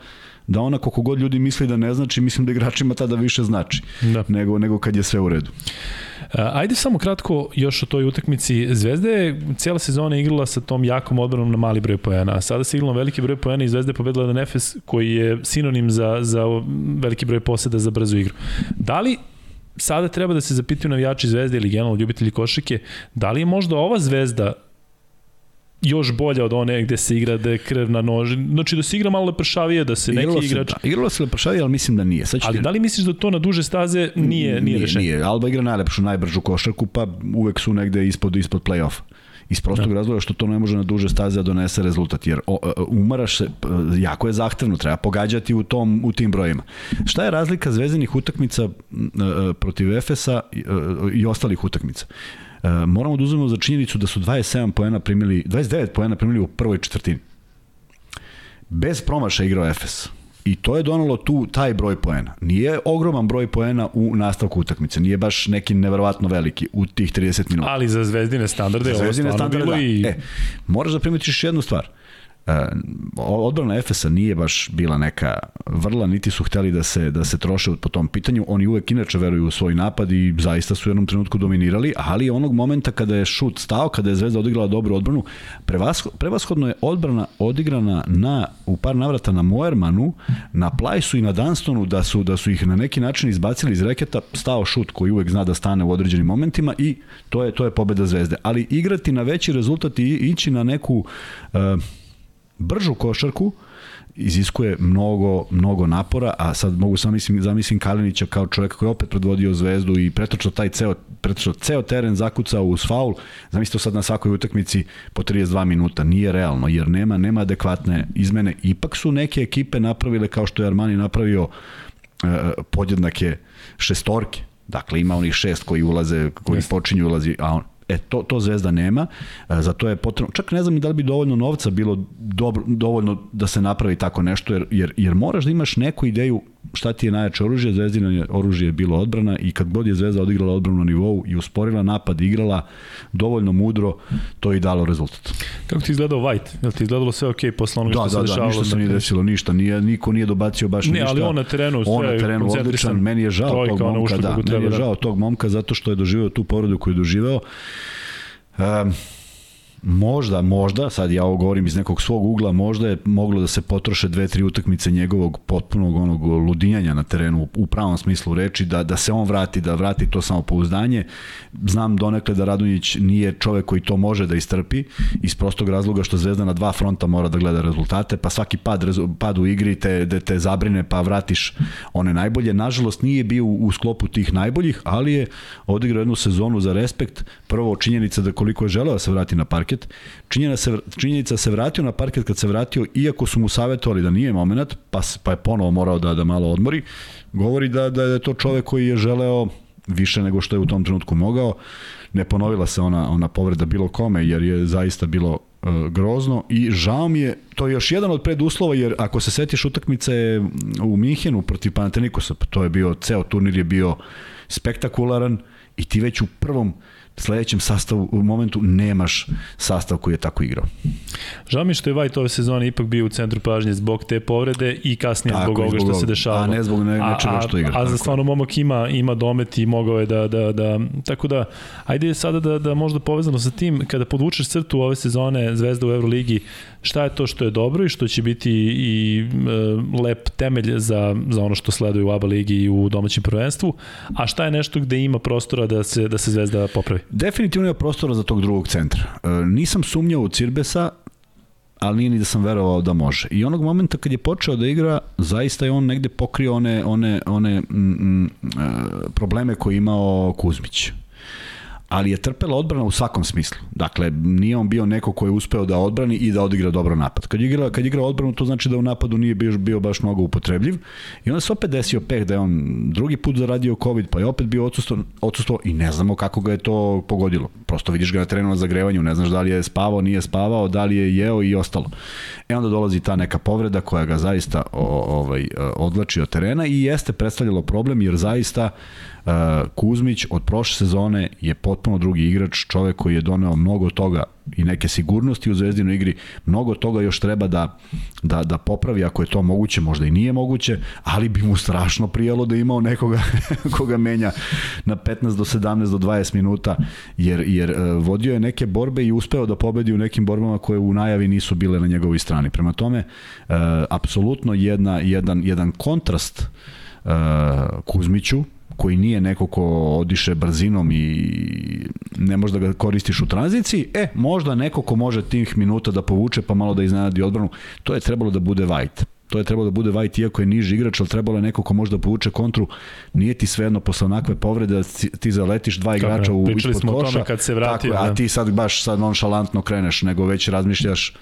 da ona koliko god ljudi misli da ne znači, mislim da igračima tada više znači da. nego, nego kad je sve u redu. Ajde samo kratko još o toj utakmici. Zvezda je cijela sezona igrala sa tom jakom odbranom na mali broj poena, a sada se igralo veliki broj poena i Zvezda je pobedila na Nefes koji je sinonim za, za veliki broj poseda za brzu igru. Da li sada treba da se zapitaju navijači Zvezde ili generalno ljubitelji košike, da li je možda ova Zvezda još bolja od one gde se igra da je krv na noži. Znači da se igra malo lepršavije, da se neki igrač... Da, igralo se lepršavije, ali mislim da nije. Sad ali ti... da li misliš da to na duže staze nije, nije, nije rešenje? Nije, Alba igra najlepšu, najbržu košarku, pa uvek su negde ispod, ispod play-offa iz prostog da. razloga što to ne može na duže staze da donese rezultat, jer o, umaraš se, jako je zahtevno, treba pogađati u, tom, u tim brojima. Šta je razlika zvezdenih utakmica protiv Efesa i ostalih utakmica? Moramo da uzmemo za činjenicu da su 27 poena primili, 29 poena primili u prvoj četvrtini. Bez promaša igrao Efes I to je donalo tu taj broj poena. Nije ogroman broj poena u nastavku utakmice, nije baš neki neverovatno veliki u tih 30 minuta. Ali za zvezdine standarde za zvezdine ovo standarde, bilo da. i... E, moraš da primetiš jednu stvar. E, odbrana Efesa nije baš bila neka vrla, niti su hteli da se, da se troše po tom pitanju. Oni uvek inače veruju u svoj napad i zaista su u jednom trenutku dominirali, ali onog momenta kada je šut stao, kada je Zvezda odigrala dobru odbranu, prevashodno je odbrana odigrana na, u par navrata na Moermanu, na Plajsu i na Dunstonu, da su, da su ih na neki način izbacili iz reketa, stao šut koji uvek zna da stane u određenim momentima i to je, to je pobeda Zvezde. Ali igrati na veći rezultat i ići na neku uh, bržu košarku iziskuje mnogo, mnogo napora, a sad mogu samo mislim, zamislim Kalinića kao čovjek koji je opet predvodio zvezdu i pretrčao taj ceo, pretrčao ceo teren, zakucao uz faul, zamislite sad na svakoj utakmici po 32 minuta, nije realno, jer nema, nema adekvatne izmene. Ipak su neke ekipe napravile, kao što je Armani napravio, e, podjednake šestorke, Dakle, ima onih šest koji ulaze, koji Jeste. počinju ulazi, a on, E, to, to Zvezda nema, e, za to je potrebno, čak ne znam da li bi dovoljno novca bilo dobro, dovoljno da se napravi tako nešto, jer, jer, jer moraš da imaš neku ideju šta ti je najjače oružje, Zvezdino je oružje je bilo odbrana i kad god je Zvezda odigrala odbranu na nivou i usporila napad, igrala dovoljno mudro, to je i dalo rezultat. Kako ti izgledao White? Je li ti izgledalo sve ok posle onoga da, što da, se dešavalo? Da, ništa se nije desilo, ništa. Nije, niko nije dobacio baš ne, ništa. Ne, ali on na terenu sve on na terenu odličan. Meni je žao tog momka, da, meni je žao tog momka zato što je doživeo tu povredu koju je doživeo. Um, možda, možda, sad ja ovo govorim iz nekog svog ugla, možda je moglo da se potroše dve, tri utakmice njegovog potpunog onog ludinjanja na terenu u pravom smislu reči, da, da se on vrati, da vrati to samopouzdanje. Znam donekle da Radunjić nije čovek koji to može da istrpi, iz prostog razloga što Zvezda na dva fronta mora da gleda rezultate, pa svaki pad, pad u igri te, da te zabrine pa vratiš one najbolje. Nažalost nije bio u sklopu tih najboljih, ali je odigrao jednu sezonu za respekt. Prvo činjenica da koliko je želeo da se vrati na parket, parket. Se, činjenica se vratio na parket kad se vratio, iako su mu savjetovali da nije moment, pa, pa je ponovo morao da, da malo odmori, govori da, da je to čovek koji je želeo više nego što je u tom trenutku mogao. Ne ponovila se ona, ona povreda bilo kome, jer je zaista bilo uh, grozno i žao mi je, to je još jedan od preduslova, jer ako se setiš utakmice u Minhenu protiv Panatenikosa, pa to je bio, ceo turnir je bio spektakularan i ti već u prvom sledećem sastavu, u momentu nemaš sastav koji je tako igrao. Žao mi što je White ove sezone ipak bio u centru pažnje zbog te povrede i kasnije tako, zbog ovoga što se dešava. A ne zbog ne, nečega što igra. A, a, a za stvarno momak ima, ima domet i mogao je da, da, da, tako da, ajde sada da, da možda povezano sa tim, kada podvučeš crtu ove sezone Zvezda u Euroligi, šta je to što je dobro i što će biti i e, lep temelj za, za ono što sleduje u ABA ligi i u domaćem prvenstvu, a šta je nešto gde ima prostora da se, da se Zvezda popravi? Definitivno ima prostora za tog drugog centra. E, nisam sumnjao u Cirbesa, ali nije ni da sam verovao da može. I onog momenta kad je počeo da igra, zaista je on negde pokrio one, one, one mm, mm, e, probleme koje je imao Kuzmić ali je trpela odbrana u svakom smislu. Dakle, nije on bio neko ko je uspeo da odbrani i da odigra dobro napad. Kad igra, kad igra odbranu, to znači da u napadu nije bio, bio baš mnogo upotrebljiv. I onda se opet desio peh da je on drugi put zaradio COVID, pa je opet bio odsustvo, odsustvo i ne znamo kako ga je to pogodilo. Prosto vidiš ga na terenu na zagrevanju, ne znaš da li je spavao, nije spavao, da li je jeo i ostalo. E onda dolazi ta neka povreda koja ga zaista o, ovaj, odlači od terena i jeste predstavljalo problem jer zaista Kuzmić od prošle sezone je potpuno drugi igrač, čovek koji je doneo mnogo toga i neke sigurnosti u zvezdinoj igri, mnogo toga još treba da, da, da popravi ako je to moguće, možda i nije moguće, ali bi mu strašno prijalo da imao nekoga koga menja na 15 do 17 do 20 minuta, jer, jer e, vodio je neke borbe i uspeo da pobedi u nekim borbama koje u najavi nisu bile na njegovoj strani. Prema tome, uh, apsolutno jedna, jedan, jedan kontrast Kuzmiću, koji nije neko ko odiše brzinom i ne može da ga koristiš u tranziciji, e, možda neko ko može tih minuta da povuče pa malo da iznenadi odbranu, to je trebalo da bude White. To je trebalo da bude White iako je niži igrač, ali trebalo je neko ko može da povuče kontru. Nije ti svejedno posle onakve povrede da ti zaletiš dva igrača u ispod smo koša. kad se vrati. Tako, a da. ti sad baš sad nonšalantno kreneš, nego već razmišljaš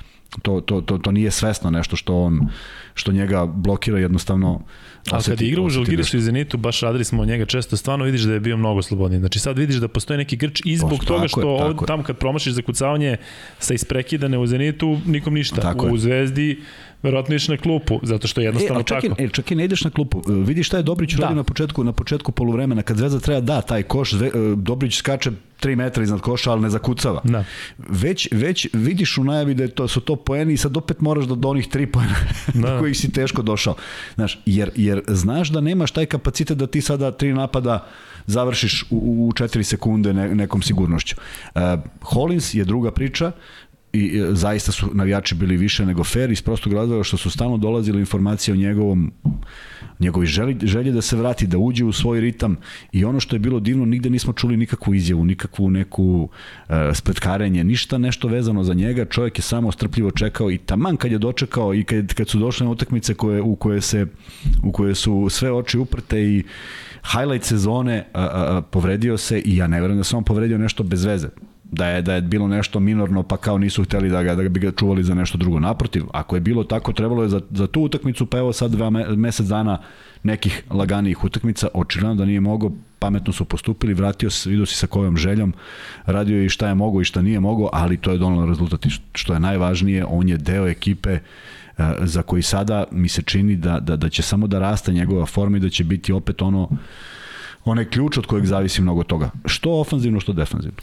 to, to, to, to nije svesno nešto što on što njega blokira jednostavno Ali kad je igrao u Žalgirisu i Zenitu, baš radili smo od njega često, stvarno vidiš da je bio mnogo slobodniji. Znači sad vidiš da postoji neki grč i zbog toga što je, ovdje, tamo kad promašiš zakucavanje sa isprekidane u Zenitu, nikom ništa. Tako u je. Zvezdi verovatno ideš na klupu, zato što je jednostavno e, čak tako. E, čak i ne ideš na klupu. E, vidi šta je Dobrić da. radio na početku, na početku poluvremena, kad Zvezda treba da taj koš, Zve, e, Dobrić skače 3 metra iznad koša, ali ne zakucava. Da. Već, već vidiš u najavi da je to, su to poeni i sad opet moraš da do onih 3 poena da. kojih si teško došao. Znaš, jer, jer znaš da nemaš taj kapacitet da ti sada tri napada završiš u, u 4 sekunde ne, nekom sigurnošću. Uh, Hollins je druga priča, i zaista su navijači bili više nego fair iz prostog razloga što su stalno dolazile informacije o njegovom njegovi želji, želje da se vrati, da uđe u svoj ritam. I ono što je bilo divno, nigde nismo čuli nikakvu izjavu, nikakvu neku uh, spletkarenje, ništa nešto vezano za njega, čovjek je samo strpljivo čekao i taman kad je dočekao i kad, kad su došle na utakmice koje, u, koje se, u koje su sve oči uprte i highlight sezone a, a, a, povredio se i ja ne verujem da se on povredio nešto bez veze da je da je bilo nešto minorno pa kao nisu hteli da ga da bi ga čuvali za nešto drugo. Naprotiv ako je bilo tako trebalo je za, za tu utakmicu pa evo sad dva mesec dana nekih laganijih utakmica očigledno da nije mogao pametno su postupili vratio se vidio si sa kojom željom radio je i šta je mogao i šta nije mogao ali to je donalo rezultat. Što je najvažnije on je deo ekipe eh, za koji sada mi se čini da, da, da će samo da raste njegova forma i da će biti opet ono onaj ključ od kojeg zavisi mnogo toga. Što ofanzivno, što defanzivno.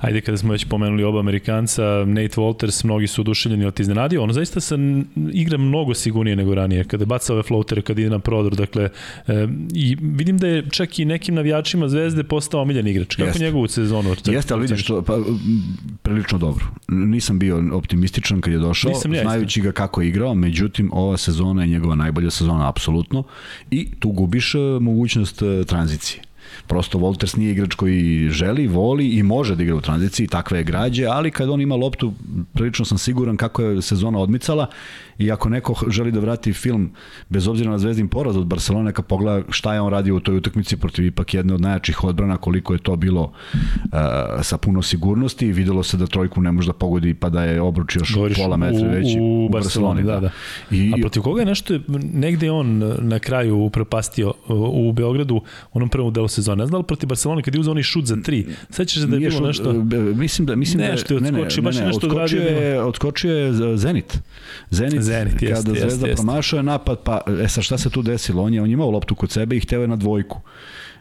Ajde, kada smo već pomenuli oba Amerikanca, Nate Walters, mnogi su oduševljeni od iznenadio. On zaista se igra mnogo sigurnije nego ranije. Kada baca ove floatere, kada ide na prodor, dakle, e, i vidim da je čak i nekim navijačima Zvezde postao omiljen igrač. Kako Jeste. njegovu sezonu? Jeste, ali vidiš, to, pa, prilično dobro. Nisam bio optimističan kad je došao, Nisam ja znajući ga kako je igrao, međutim, ova sezona je njegova najbolja sezona, apsolutno, i tu gubiš e, mogućnost e, tranzicije. Prosto Wolters nije igrač koji želi, voli i može da igra u tranziciji, takve je građe, ali kad on ima loptu, prilično sam siguran kako je sezona odmicala i ako neko želi da vrati film bez obzira na zvezdin poraz od Barcelona, neka pogleda šta je on radio u toj utakmici protiv ipak jedne od najjačih odbrana, koliko je to bilo uh, sa puno sigurnosti videlo se da trojku ne može da pogodi pa da je obruč još Govoriš pola metra već u, u Barceloni. Da, da. da. I, A protiv koga je nešto, negde on na kraju upropastio u Beogradu, onom prvom delu sezona sezone. Ne znam da li protiv Barcelona kad je uzeo onaj šut za tri. Sećaš se da je bilo šut, nešto? e, Mislim da mislim Nešto je da ne, odskočio, ne, baš je ne, ne, nešto odradio je, odskočio je za Zenit. Zenit, Zenit, kada jeste, Zvezda jeste, jeste. promašao je napad, pa e sad šta se tu desilo? On je on je imao loptu kod sebe i hteo je na dvojku.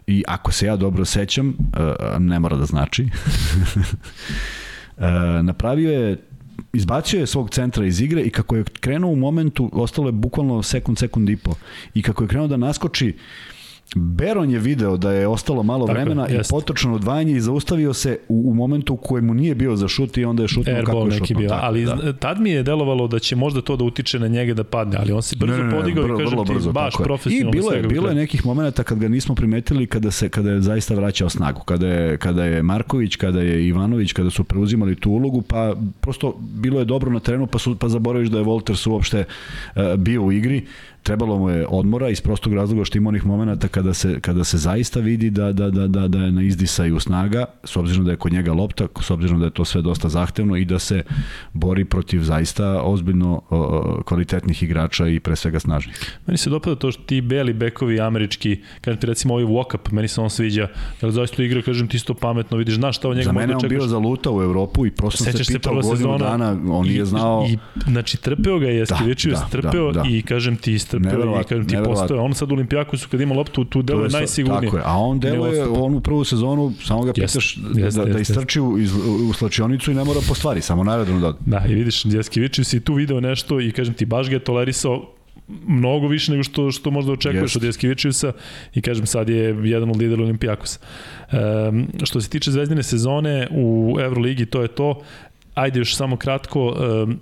I ako se ja dobro sećam, e, ne mora da znači, e, napravio je izbacio je svog centra iz igre i kako je krenuo u momentu, ostalo je bukvalno sekund, sekund i po. I kako je krenuo da naskoči, Beron je video da je ostalo malo Tako vremena i jeste. potočno odvajanje i zaustavio se u, u momentu u kojemu nije bio za šut i onda je šutnuo kako je neki šutnuo. bio, Tako, ali da. tad mi je delovalo da će možda to da utiče na njega da padne, ali on se brzo Ne, ne, ne, podigao vrlo- i kažem vrlo ti brzo, baš profesionalno I bilo je, bilo je nekih momenata kad ga nismo primetili kada se kada je zaista vraćao snagu, kada je kada je Marković, kada je Ivanović, kada su preuzimali tu ulogu, pa prosto bilo je dobro na terenu, pa su pa zaboraviš da je Wolters uopšte uh, bio u igri. Trebalo mu je odmora iz prostog razloga što ima onih momenata kada se kada se zaista vidi da da da da da je na izdisaju snaga, s obzirom da je kod njega lopta, s obzirom da je to sve dosta zahtevno i da se bori protiv zaista ozbiljno uh, kvalitetnih igrača i pre svega snažnih. Meni se dopada to što ti beli bekovi američki, kažem ti recimo ovaj walk-up, meni se on sviđa, jer zaista igra, kažem ti isto pametno, vidiš, znaš šta od njega Za može mene da on čekaš. bio zaluta u Evropu i prosto se se pitao prva godinu sezona dana, on nije znao... I, znači, trpeo ga je Jaskevičius, da, trpeo da, da. i kažem ti, istrpeo i kažem ti, postoje. On sad u Olimpijakosu kad ima loptu, tu deluje najsigurnije. Tako je, a on deluje, on u prvu sezonu, samo ga pitaš jeste, da, da jeste. istrči u, iz, u slačionicu i ne mora po stvari, samo na aerodromu da. Da, i vidiš, Jaskevičius je tu video nešto i kažem ti, baš ga je tolerisao mnogo više nego što što možda očekuješ Jeste. od Jaskevičiusa i kažem sad je jedan od lidera Olimpijakosa. Um, što se tiče zvezdine sezone u Euroligi, to je to. Ajde još samo kratko, um,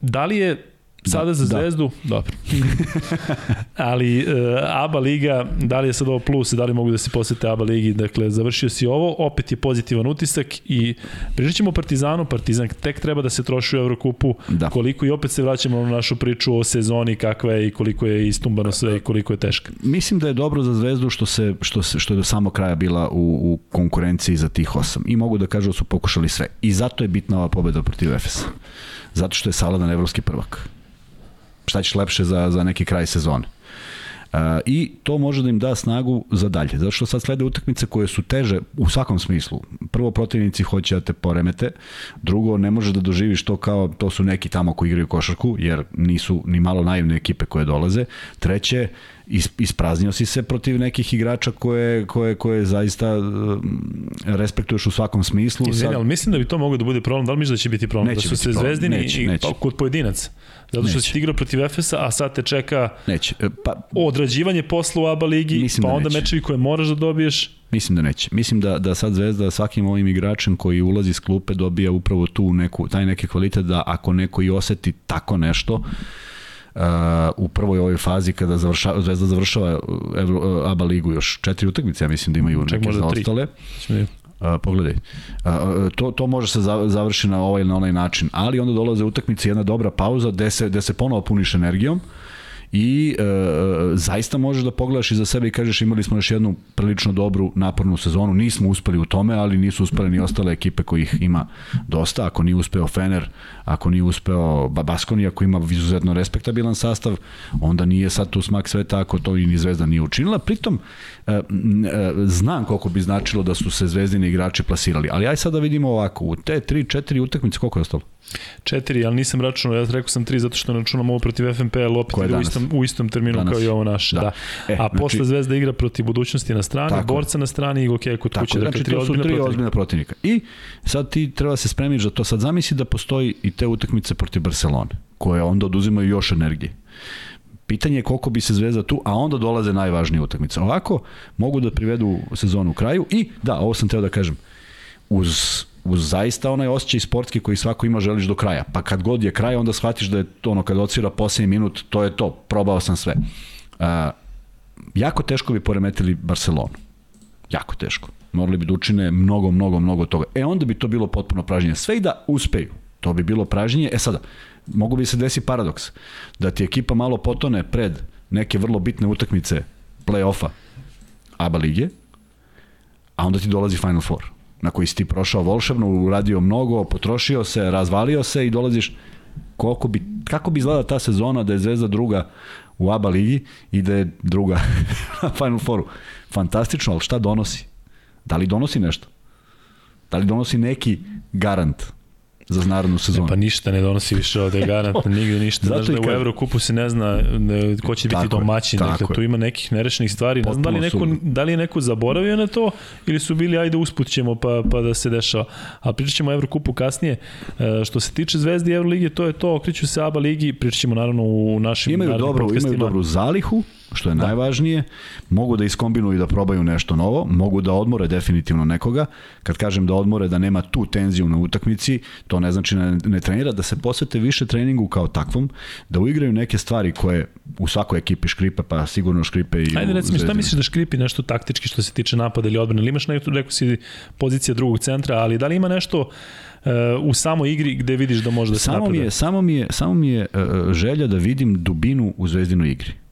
da li je sada Da, za da. zvezdu, dobro. Ali uh, ABA liga, da li je sad ovo plus, da li mogu da se posete ABA ligi, dakle završio si ovo, opet je pozitivan utisak i pričat ćemo Partizanu, Partizan tek treba da se troši u Evrokupu, Da. koliko i opet se vraćamo na našu priču o sezoni kakva je i koliko je istumbano sve i koliko je teška. Mislim da je dobro za Zvezdu što se što se što je do samog kraja bila u, u konkurenciji za tih osam. I mogu da kažu da su pokušali sve. I zato je bitna ova pobeda protiv Efesa. Zato što je Saladan evropski prvak. Šta ćeš lepše za, za neki kraj sezone? Uh, I to može da im da snagu za dalje. Zato što sad slede utakmice koje su teže u svakom smislu. Prvo, protivnici hoće da te poremete. Drugo, ne možeš da doživiš to kao to su neki tamo koji igraju košarku, jer nisu ni malo naivne ekipe koje dolaze. Treće, is, ispraznio si se protiv nekih igrača koje, koje, koje zaista um, respektuješ u svakom smislu. Izvini, ali mislim da bi to moglo da bude problem. Da li misliš da će biti problem? Neće da su se problem. zvezdini Neće, i neće. pa, kod pojedinaca. Zato što Neće. si ti igrao protiv Efesa, a sad te čeka Neće. E, Pa, odrađivanje posla u ABA ligi, pa da onda neće. mečevi koje moraš da dobiješ. Mislim da neće. Mislim da, da sad Zvezda svakim ovim igračem koji ulazi iz klupe dobija upravo tu neku, taj neki kvalitet da ako neko i oseti tako nešto, uh, u prvoj ovoj fazi kada završava, Zvezda završava Evro, uh, ABA ligu još četiri utakmice, ja mislim da imaju Čak neke tri. Uh, pogledaj. Uh, to, to može se za- završi na ovaj ili na onaj način, ali onda dolaze utakmice jedna dobra pauza gde se, gde se ponovo puniš energijom i e, zaista možeš da pogledaš iza sebe i kažeš imali smo još jednu prilično dobru napornu sezonu, nismo uspeli u tome, ali nisu uspele ni ostale ekipe kojih ima dosta, ako nije uspeo Fener, ako nije uspeo Ba- Baskoni, ako ima izuzetno respektabilan sastav, onda nije sad tu smak sveta ako to i ni Zvezda nije učinila. Pritom, e, e, znam koliko bi značilo da su se zvezdini igrači plasirali, ali aj sad da vidimo ovako, u te 3-4 utakmice koliko je ostalo? Četiri, ali nisam računao, ja rekao sam tri zato što ne računam ovo protiv FNP-a, opet Ko je danas? Istom, u istom terminu Danas. kao i ovo naše. Da. Da. E, A znači- posle Zvezda igra protiv budućnosti na strani, Tako. borca na strani i Gokeja kod Tako, kuće. znači Dakle, tri to su ozbiljne tri protivnika. ozbiljna protivnika. I sad ti treba se spremiš za to. Sad zamisli da postoji i te utakmice protiv Barcelone, koje onda oduzimaju još energije. Pitanje je koliko bi se Zvezda tu, a onda dolaze najvažnije utakmice. Ovako mogu da privedu sezonu u kraju i da, ovo sam teo da kažem, uz uz zaista onaj osjećaj sportski koji svako ima želiš do kraja. Pa kad god je kraj, onda shvatiš da je to ono, kad odsvira posljednji minut, to je to, probao sam sve. Uh, jako teško bi poremetili Barcelonu. Jako teško. Morali bi da učine mnogo, mnogo, mnogo toga. E onda bi to bilo potpuno pražnjenje. Sve i da uspeju, to bi bilo pražnjenje. E sada, mogu bi se desi paradoks. Da ti ekipa malo potone pred neke vrlo bitne utakmice play-offa ABA lige, a onda ti dolazi Final Four na koji si ti prošao volšebno, uradio mnogo, potrošio se, razvalio se i dolaziš koliko bi, kako bi izgledala ta sezona da je Zvezda druga u ABA ligi i da je druga na Final Fouru. Fantastično, ali šta donosi? Da li donosi nešto? Da li donosi neki garant za narednu sezonu? Pa ništa ne donosi više ovde garant, nigde ništa. Zato Znaš da u Evrokupu se ne zna ne, ko će biti domaćin, dakle tu ima nekih nerešenih stvari. Ne znam da li, neko, da li je neko zaboravio na to ili su bili ajde usput ćemo pa, pa da se dešava. A pričat ćemo o Evrokupu kasnije. E, što se tiče Zvezdi Evrolige, to je to, okriću se ABA ligi, pričat ćemo naravno u našim imaju dobru, Imaju dobru zalihu, što je da. najvažnije, mogu da iskombinuju i da probaju nešto novo, mogu da odmore definitivno nekoga, kad kažem da odmore da nema tu tenziju na utakmici, to ne znači da ne trenira, da se posvete više treningu kao takvom, da uigraju neke stvari koje u svakoj ekipi škripe, pa sigurno škripe i Ajde recimo, šta misliš da škripi nešto taktički što se tiče napada ili odbrane, ili imaš nešto, rekao si pozicija drugog centra, ali da li ima nešto uh, u samoj igri gde vidiš da može da se samo? Mi je, samo mi je, samo mi je uh, želja da vidim dubinu u zvezdinoj igri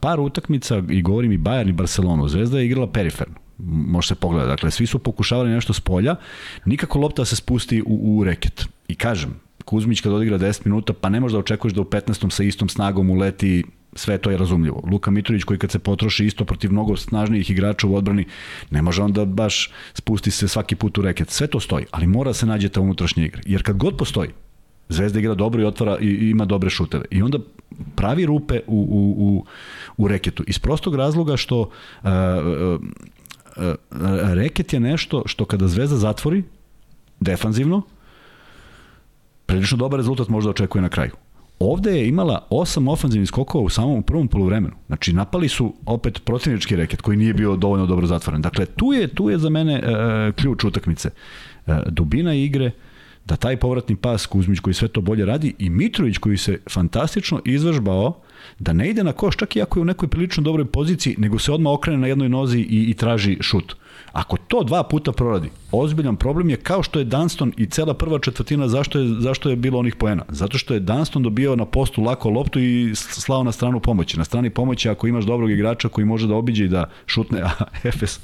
par utakmica i govorim i Bayern i Barcelonu. Zvezda je igrala periferno može se pogledati. Dakle, svi su pokušavali nešto s polja, nikako lopta se spusti u, u reket. I kažem, Kuzmić kad odigra 10 minuta, pa ne možda očekuješ da u 15. sa istom snagom uleti sve to je razumljivo. Luka Mitrović koji kad se potroši isto protiv mnogo snažnijih igrača u odbrani, ne može onda baš spusti se svaki put u reket. Sve to stoji, ali mora se nađe ta unutrašnja igra. Jer kad god postoji, Zvezda igra dobro i otvara i, i ima dobre šuteve. I onda pravi rupe u, u, u, u reketu. Iz prostog razloga što uh, uh, uh, reket je nešto što kada Zvezda zatvori defanzivno, prilično dobar rezultat možda očekuje na kraju. Ovde je imala osam ofanzivnih skokova u samom prvom poluvremenu. Znači napali su opet protivnički reket koji nije bio dovoljno dobro zatvoren. Dakle tu je tu je za mene uh, ključ utakmice. Uh, dubina igre, uh, da taj povratni pas Kuzmić koji sve to bolje radi i Mitrović koji se fantastično izvežbao da ne ide na koš čak i ako je u nekoj prilično dobroj poziciji, nego se odmah okrene na jednoj nozi i, i traži šut. Ako to dva puta proradi, ozbiljan problem je kao što je Dunston i cela prva četvrtina zašto je, zašto je bilo onih poena. Zato što je Dunston dobio na postu lako loptu i slao na stranu pomoći. Na strani pomoći ako imaš dobrog igrača koji može da obiđe i da šutne, a Efes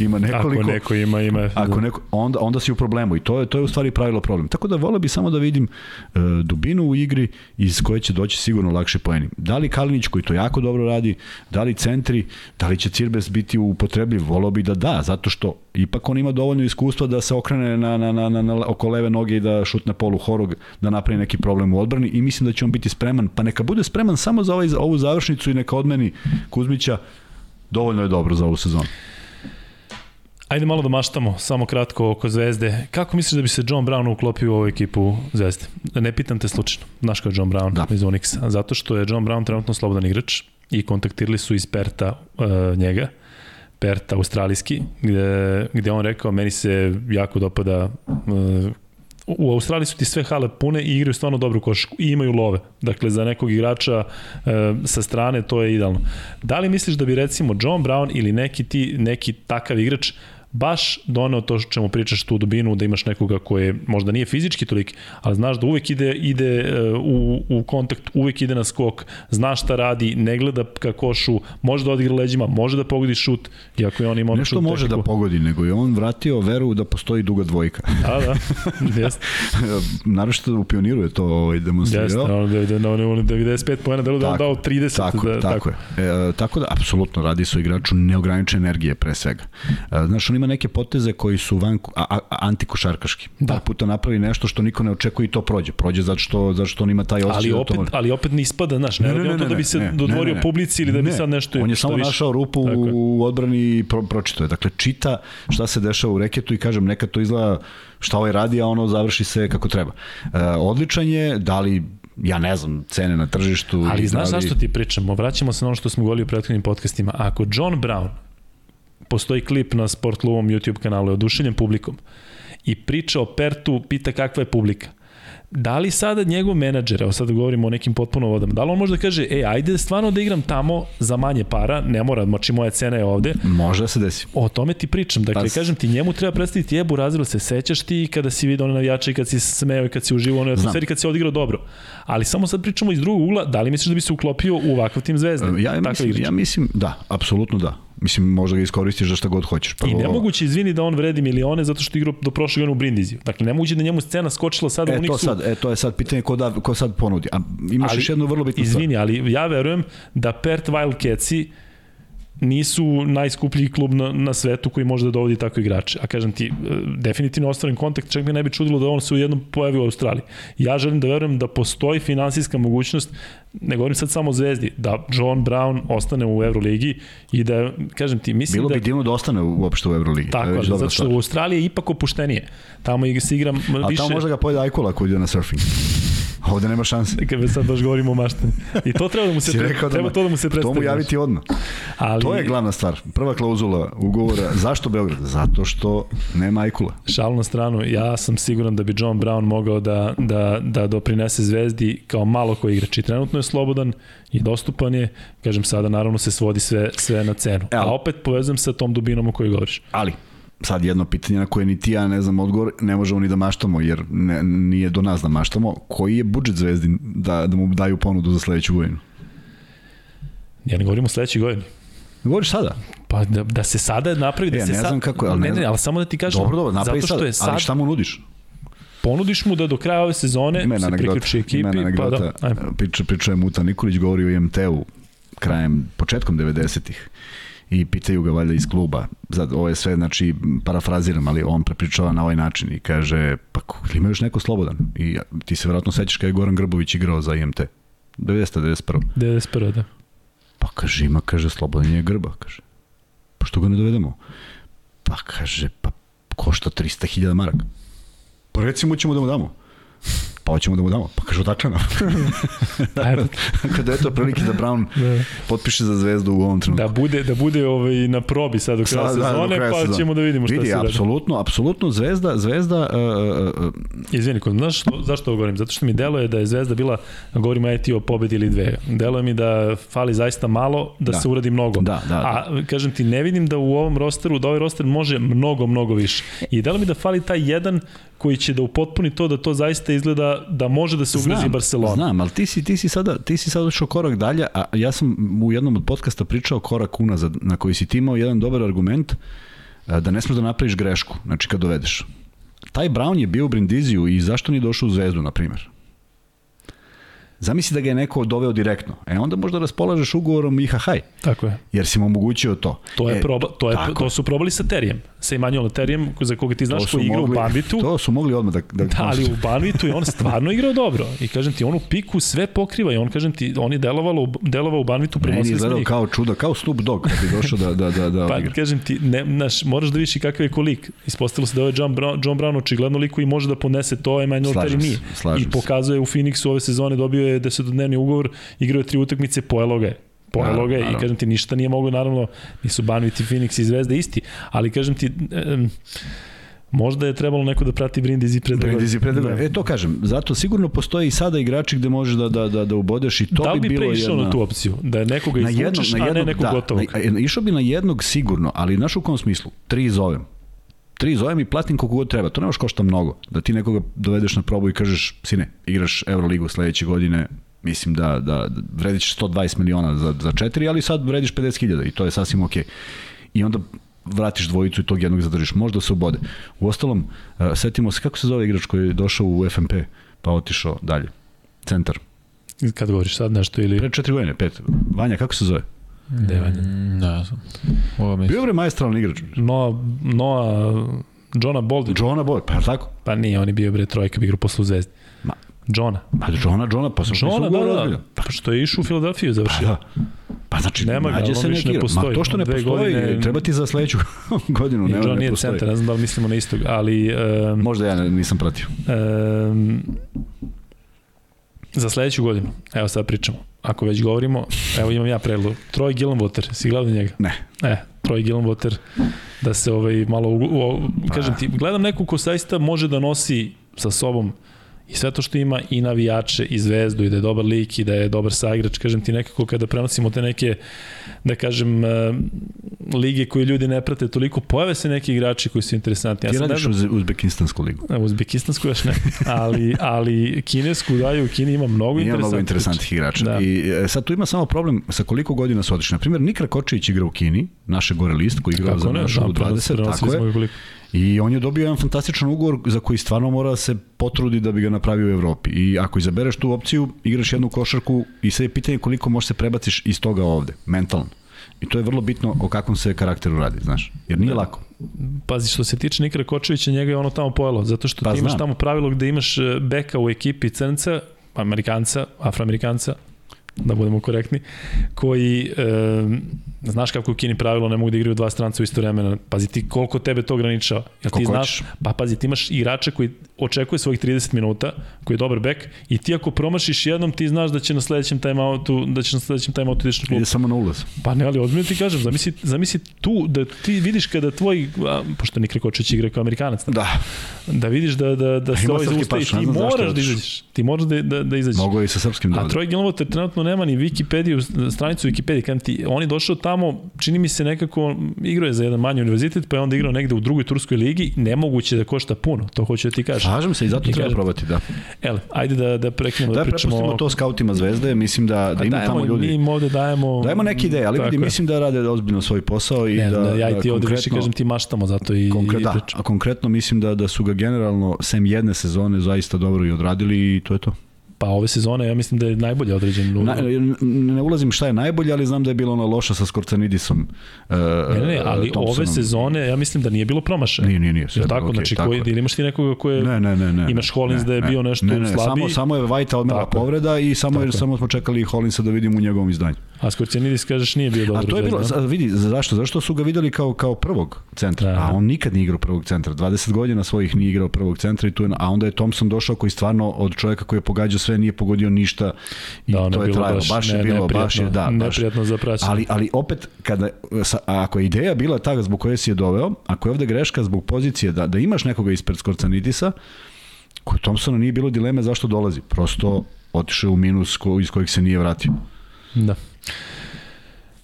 ima nekoliko. Ako neko ima, ima. Ako neko, onda, onda si u problemu i to je, to je u stvari pravilo problem. Tako da vole bi samo da vidim uh, dubinu u igri iz koje će doći sigurno lakše poeni. Da li Kalinić koji to jako dobro radi, da li centri, da li će Cirbes biti upotrebljiv, volao bi da da, zato što ipak on ima dovoljno iskustva da se okrene na, na, na, na, na oko leve noge i da šutne polu horog, da napravi neki problem u odbrani i mislim da će on biti spreman, pa neka bude spreman samo za ovaj, ovu završnicu i neka odmeni Kuzmića, dovoljno je dobro za ovu sezonu. Ajde malo da maštamo, samo kratko oko Zvezde. Kako misliš da bi se John Brown uklopio u ovu ekipu Zvezde? Ne pitam te slučajno, znaš kao je John Brown da. iz Onyxa, zato što je John Brown trenutno slobodan igrač i kontaktirali su iz Perta uh, njega Pert australijski, gde, gde on rekao, meni se jako dopada uh, u Australiji su ti sve hale pune i igraju stvarno dobru košarku i imaju love. Dakle, za nekog igrača e, sa strane to je idealno. Da li misliš da bi recimo John Brown ili neki, ti, neki takav igrač baš doneo to što čemu pričaš tu dubinu, da imaš nekoga koje možda nije fizički tolik, ali znaš da uvek ide, ide e, u, u kontakt, uvek ide na skok, znaš šta radi, ne gleda ka košu, može da odigra leđima, može da pogodi šut, iako je on imao Nešto može tehniku. da pogodi, nego je on vratio veru da postoji duga dvojka. Da, da, jeste. Naravno što u pioniru je to ovaj, demonstrirao. Jeste, on, da, da, da, 95 pojena, da da on dao 30. Tako, da, tako, tako je. E, tako da, apsolutno, radi se o igraču neograničene energije pre svega. E, znaš, on ima neke poteze koji su van, a, a, antikošarkaški. Da. puta napravi nešto što niko ne očekuje i to prođe. Prođe zato što, zato što on ima taj osjećaj. Ali da opet, to... ali opet ne ispada, znaš, ne, ne, ne, ne, ne, da bi se ne, dodvorio ne, ne, publici ili da bi ne. sad nešto... On je samo više. našao rupu Tako u odbrani i pro, pročito je. Dakle, čita šta se dešava u reketu i kažem, nekad to izgleda šta ovaj radi, a ono završi se kako treba. E, odličan je, da li ja ne znam, cene na tržištu. Ali znaš da li... zašto ti pričamo? Vraćamo se na ono što smo govorili u prethodnim podcastima. Ako John Brown postoji klip na Sport klubom YouTube kanalu, je oduševljen publikom i priča o Pertu, pita kakva je publika. Da li sada njegov menadžer, evo sad govorimo o nekim potpuno vodama, da li on može da kaže, e, ajde stvarno da igram tamo za manje para, ne mora, znači moja cena je ovde. Može da se desi. O tome ti pričam, dakle, Pas. kažem ti, njemu treba predstaviti jebu razilo se, sećaš ti kada si vidio one navijače i kad si smeo i kad si uživao u onoj atmosferi, kad si odigrao dobro. Ali samo sad pričamo iz drugog ugla, da li misliš da bi se uklopio u ovakav tim zvezde? Ja, ja mislim, ja mislim, da, apsolutno da Mislim, možda ga iskoristiš za šta god hoćeš. Prvo... I nemoguće, izvini, da on vredi milione zato što igra do prošle godine u Brindiziju. Dakle, nemoguće da njemu scena skočila sad e, u Nixu. To sad, e, to je sad pitanje ko, da, ko sad ponudi. A imaš ali, još jednu vrlo bitnu Izvini, ali ja verujem da Pert Wildcatsi nisu najskuplji klub na, na svetu koji može da dovodi takve igrače. A kažem ti, e, definitivno ostvaren kontakt, čak me ne bi čudilo da on se u jednom pojavi u Australiji. Ja želim da verujem da postoji finansijska mogućnost, ne govorim sad samo o Zvezdi, da John Brown ostane u Euroligi i da, kažem ti, mislim Bilo da... Bilo bi divno da ostane uopšte u Euroligi. Tako, je, zato što u Australiji je ipak opuštenije. Tamo se igra više... A tamo možda ga pojede Ajkola koji ide na surfing. Ovde nema šanse. Kad sad baš govorimo o maštani. I to treba da mu se, pre, da treba to da mu se predstavi. To mu javiti odmah. Ali... To je glavna stvar. Prva klauzula ugovora. Zašto Beograd? Zato što nema Ajkula. Šal na stranu. Ja sam siguran da bi John Brown mogao da, da, da doprinese Zvezdi kao malo koji igrač. I trenutno je slobodan i dostupan je. Kažem sada, naravno se svodi sve, sve na cenu. Evo. A opet povezujem sa tom dubinom o kojoj govoriš. Ali, sad jedno pitanje na koje ni ti ja ne znam odgovor, ne možemo ni da maštamo, jer ne, nije do nas da maštamo. Koji je budžet Zvezdi da, da mu daju ponudu za sledeću godinu? Ja ne govorim o sledećoj godini. Govoriš sada? Pa da, da se sada napravi, da ja, se ne znam kako, ali ne, ne, ne, ali samo da ti kažem. Dobro, dobro, napravi zato što sad, je sad, ali šta mu nudiš? Ponudiš mu da do kraja ove sezone Imena se priključi ekipi. pa da, priča, priča je Muta Nikolić, govori o IMT-u krajem, početkom 90-ih i pitaju ga valjda iz kluba. Zad, ovo je sve, znači, parafraziram, ali on prepričava na ovaj način i kaže, pa ima još neko slobodan? I ti se vjerojatno sećaš kada je Goran Grbović igrao za IMT. 90. 91. 91. da. Pa kaže, ima, kaže, slobodan je Grba, kaže. Pa što ga ne dovedemo? Pa kaže, pa košta 300.000 maraka. Pa recimo ćemo da mu damo pa hoćemo da mu damo. Pa kaže, odakle nam? Kada je to prilike da Brown da. potpiše za zvezdu u ovom trenutku. Da bude, da bude ovaj, na probi sad do kraja sezone, da, kraja pa sezone. ćemo da vidimo šta Vidi, se radi. apsolutno, apsolutno zvezda, zvezda... Uh, uh, Izvini, kod, znaš što, zašto ovo govorim? Zato što mi deluje da je zvezda bila, govorimo ajti o pobedi ili dve, deluje mi da fali zaista malo, da, da. se uradi mnogo. Da, da, da. A kažem ti, ne vidim da u ovom rosteru, da ovaj roster može mnogo, mnogo više. I deluje mi da fali taj jedan koji će da upotpuni to da to zaista izgleda da može da se ugrozi znam, Barcelona. Znam, ali ti si, ti si sada, ti si sada ušao korak dalje, a ja sam u jednom od podcasta pričao korak unazad, na koji si ti imao jedan dobar argument da ne smeš da napraviš grešku, znači kad dovedeš. Taj Brown je bio u Brindiziju i zašto nije došao u Zvezdu, na primjer? Zamisli da ga je neko doveo direktno. E onda možda raspolažeš ugovorom IHH. Tako je. Jer si mu omogućio to. To je e, proba, to je to su probali sa Terijem. Sa Emanuelom Terijem za koga ti znaš koji igra mogli, u Banvitu. To su mogli odmah da da, da ali u Banvitu je on stvarno igrao dobro. I kažem ti on u piku sve pokriva i on kažem ti on je delovalo delovao u Banvitu prema Meni je izgledao kao čudo, kao Snoop Dogg kad bi došao da da da da Pa kažem ti ne naš moraš da vidiš kakav je kolik. Ispostavilo se da je John Brown, John Brown očigledno liko i može da podnese to Emanuel Terijem nije. I pokazuje u Phoenixu ove sezone dobio je desetodnevni ugovor, igrao je tri utakmice, pojelo ga je pojelo ga i kažem ti ništa nije moglo naravno nisu Banvit i Phoenix i Zvezda isti ali kažem ti um, Možda je trebalo neko da prati Brindisi pred Brindisi pred da. E to kažem, zato sigurno postoji i sada igrači gde možeš da da da da ubodeš i to da bi, bi bilo jedna. na tu opciju, da je nekoga izvučeš, na jednog, na jednog, a ne nekog da, gotovog. Na, išao bi na jednog sigurno, ali znaš u kom smislu? Tri zovem. Tri zovem i platim koliko god treba. To nemaš košta mnogo. Da ti nekoga dovedeš na probu i kažeš, sine, igraš Euroligu sledeće godine, mislim da, da vrediš 120 miliona za, za četiri, ali sad vrediš 50.000 i to je sasvim okej. Okay. I onda vratiš dvojicu i tog jednog zadržiš. Možda se ubode. U ostalom, uh, setimo se kako se zove igrač koji je došao u FMP pa otišao dalje. Centar. Kad govoriš sad nešto ili... Pre četiri godine, pet. Vanja, kako se zove? Gde Vanja? Mm, ne znam. Bio bre majestralni igrač. Noa, Noa, Johna Bolden. Johna Bolden, pa je tako? Pa nije, on je bio bre trojka, bi igrao posle u Zvezdi. Johna. Pa Johna, Johna, pa sam Johna, da, da, da. Pa što je išao u Filadelfiju završio. Pa, da. Pa znači, nema ga, nađe se neki, ne postoji. Ma to što ne postoji, godine, treba ti za sledeću godinu. Ne, John nije centar, ne znam da li mislimo na istog, ali... Um, Možda ja nisam pratio. Um, za sledeću godinu, evo sad pričamo, ako već govorimo, evo imam ja predlog, Troy Gillenwater, si gledao njega? Ne. E, Troy Gillenwater, da se ovaj malo, u, u, kažem ti, gledam neku ko saista može da nosi sa sobom I sve to što ima i navijače i zvezdu i da je dobar lik i da je dobar saigrač, kažem ti nekako kada prenosimo te neke, da kažem, uh, lige koje ljudi ne prate toliko, pojave se neki igrači koji su interesantni. Ja ti radiš uz Uzbekistansku ligu. Uzbekistansku još ne, ali, ali kinesku daju, u Kini ima mnogo ima mnogo interesantnih igrača. Da. I e, sad tu ima samo problem sa koliko godina su otišli. Na primjer, Nikra Kočević igra u Kini, naše gore list koji igra za našu da, 20, tako je. I on je dobio jedan fantastičan ugovor za koji stvarno mora da se potrudi da bi ga napravio u Evropi. I ako izabereš tu opciju, igraš jednu košarku i sve je pitanje koliko možeš se prebaciš iz toga ovde, mentalno. I to je vrlo bitno o kakvom se karakteru radi, znaš. Jer nije da. lako. Pazi, što se tiče Nikra Kočevića, njega je ono tamo pojelo, zato što pa, ti imaš znam. tamo pravilo gde imaš e, beka u ekipi crnca, Amerikanca, Afroamerikanca, da budemo korektni, koji, e, znaš kako u Kini pravilo ne mogu da igraju dva stranca u isto vremena. Pazi ti koliko tebe to ograničava. Jel ti znaš, pa pazi, ti imaš igrača koji očekuje svojih 30 minuta, koji je dobar bek i ti ako promašiš jednom, ti znaš da će na sledećem timeoutu, da će na sledećem timeoutu ideš na klub. Ide samo na ulaz. Pa ne, ali ozbiljno ti kažem, zamisli, zamisli tu da ti vidiš kada tvoj, a, pošto Nikre Kočić igra kao Amerikanac, da, da vidiš da, da, da se ovaj zaustavi, i ti moraš da izađeš. Ti moraš da, da, da izađeš. Mogu i sa srpskim da. A Troj Gilmoter trenutno nema ni Wikipediju, stranicu Wikipedije, kad ti, on je došao tamo, čini mi se nekako, igrao je za jedan manji univerzitet, pa je onda igrao negde u drugoj turskoj ligi, nemoguće da košta puno, to hoću da ti kažem. Slažem se i zato I treba kažem, probati, da. Ele, ajde da, da prekinemo da, da pričamo. Da to skautima Zvezde, mislim da, da ima dajemo, tamo ljudi. Mi im ovde dajemo... Dajemo neke ideje, ali vidi, mislim da rade ozbiljno svoj posao i ne, da, ja i ti da ovde više kažem ti maštamo zato i, konkre, i da, a konkretno mislim da, da su ga generalno, sem jedne sezone, zaista dobro i odradili i to je to. Pa ove sezone ja mislim da je najbolje određen. Na, ne ulazim šta je najbolje, ali znam da je bilo ono loša sa Skorcanidisom. Uh, ne, ne, ali Thompsonom. ove sezone ja mislim da nije bilo promašaja. Nije, nije, nije. Sve tako, okay, znači, tako koji, ili imaš ti nekoga koje ne, ne, ne, ne, imaš Hollins ne, da je bio nešto ne, ne, slabiji. Samo, samo je Vajta odmela povreda i samo, je, samo smo čekali Hollinsa da vidimo u njegovom izdanju. A Skorcenidis kažeš nije bio dobro. A to je bilo, da? vidi, zašto? Zašto su ga videli kao, kao prvog centra? Da. A on nikad nije igrao prvog centra. 20 godina svojih nije igrao prvog centra i tu je, a onda je Thompson došao koji stvarno od čovjeka koji je pogađao sve nije pogodio ništa i da, to je trajalo. Baš, baš je ne, bilo, baš je, da. Baš. za praćenje. Ali, ali opet, kada, ako je ideja bila ta zbog koje si je doveo, ako je ovde greška zbog pozicije da, da imaš nekoga ispred Skorcanidisa, kod Thompsona nije bilo dileme zašto dolazi. Prosto otišao u minus ko, iz kojeg se nije vratio. Da.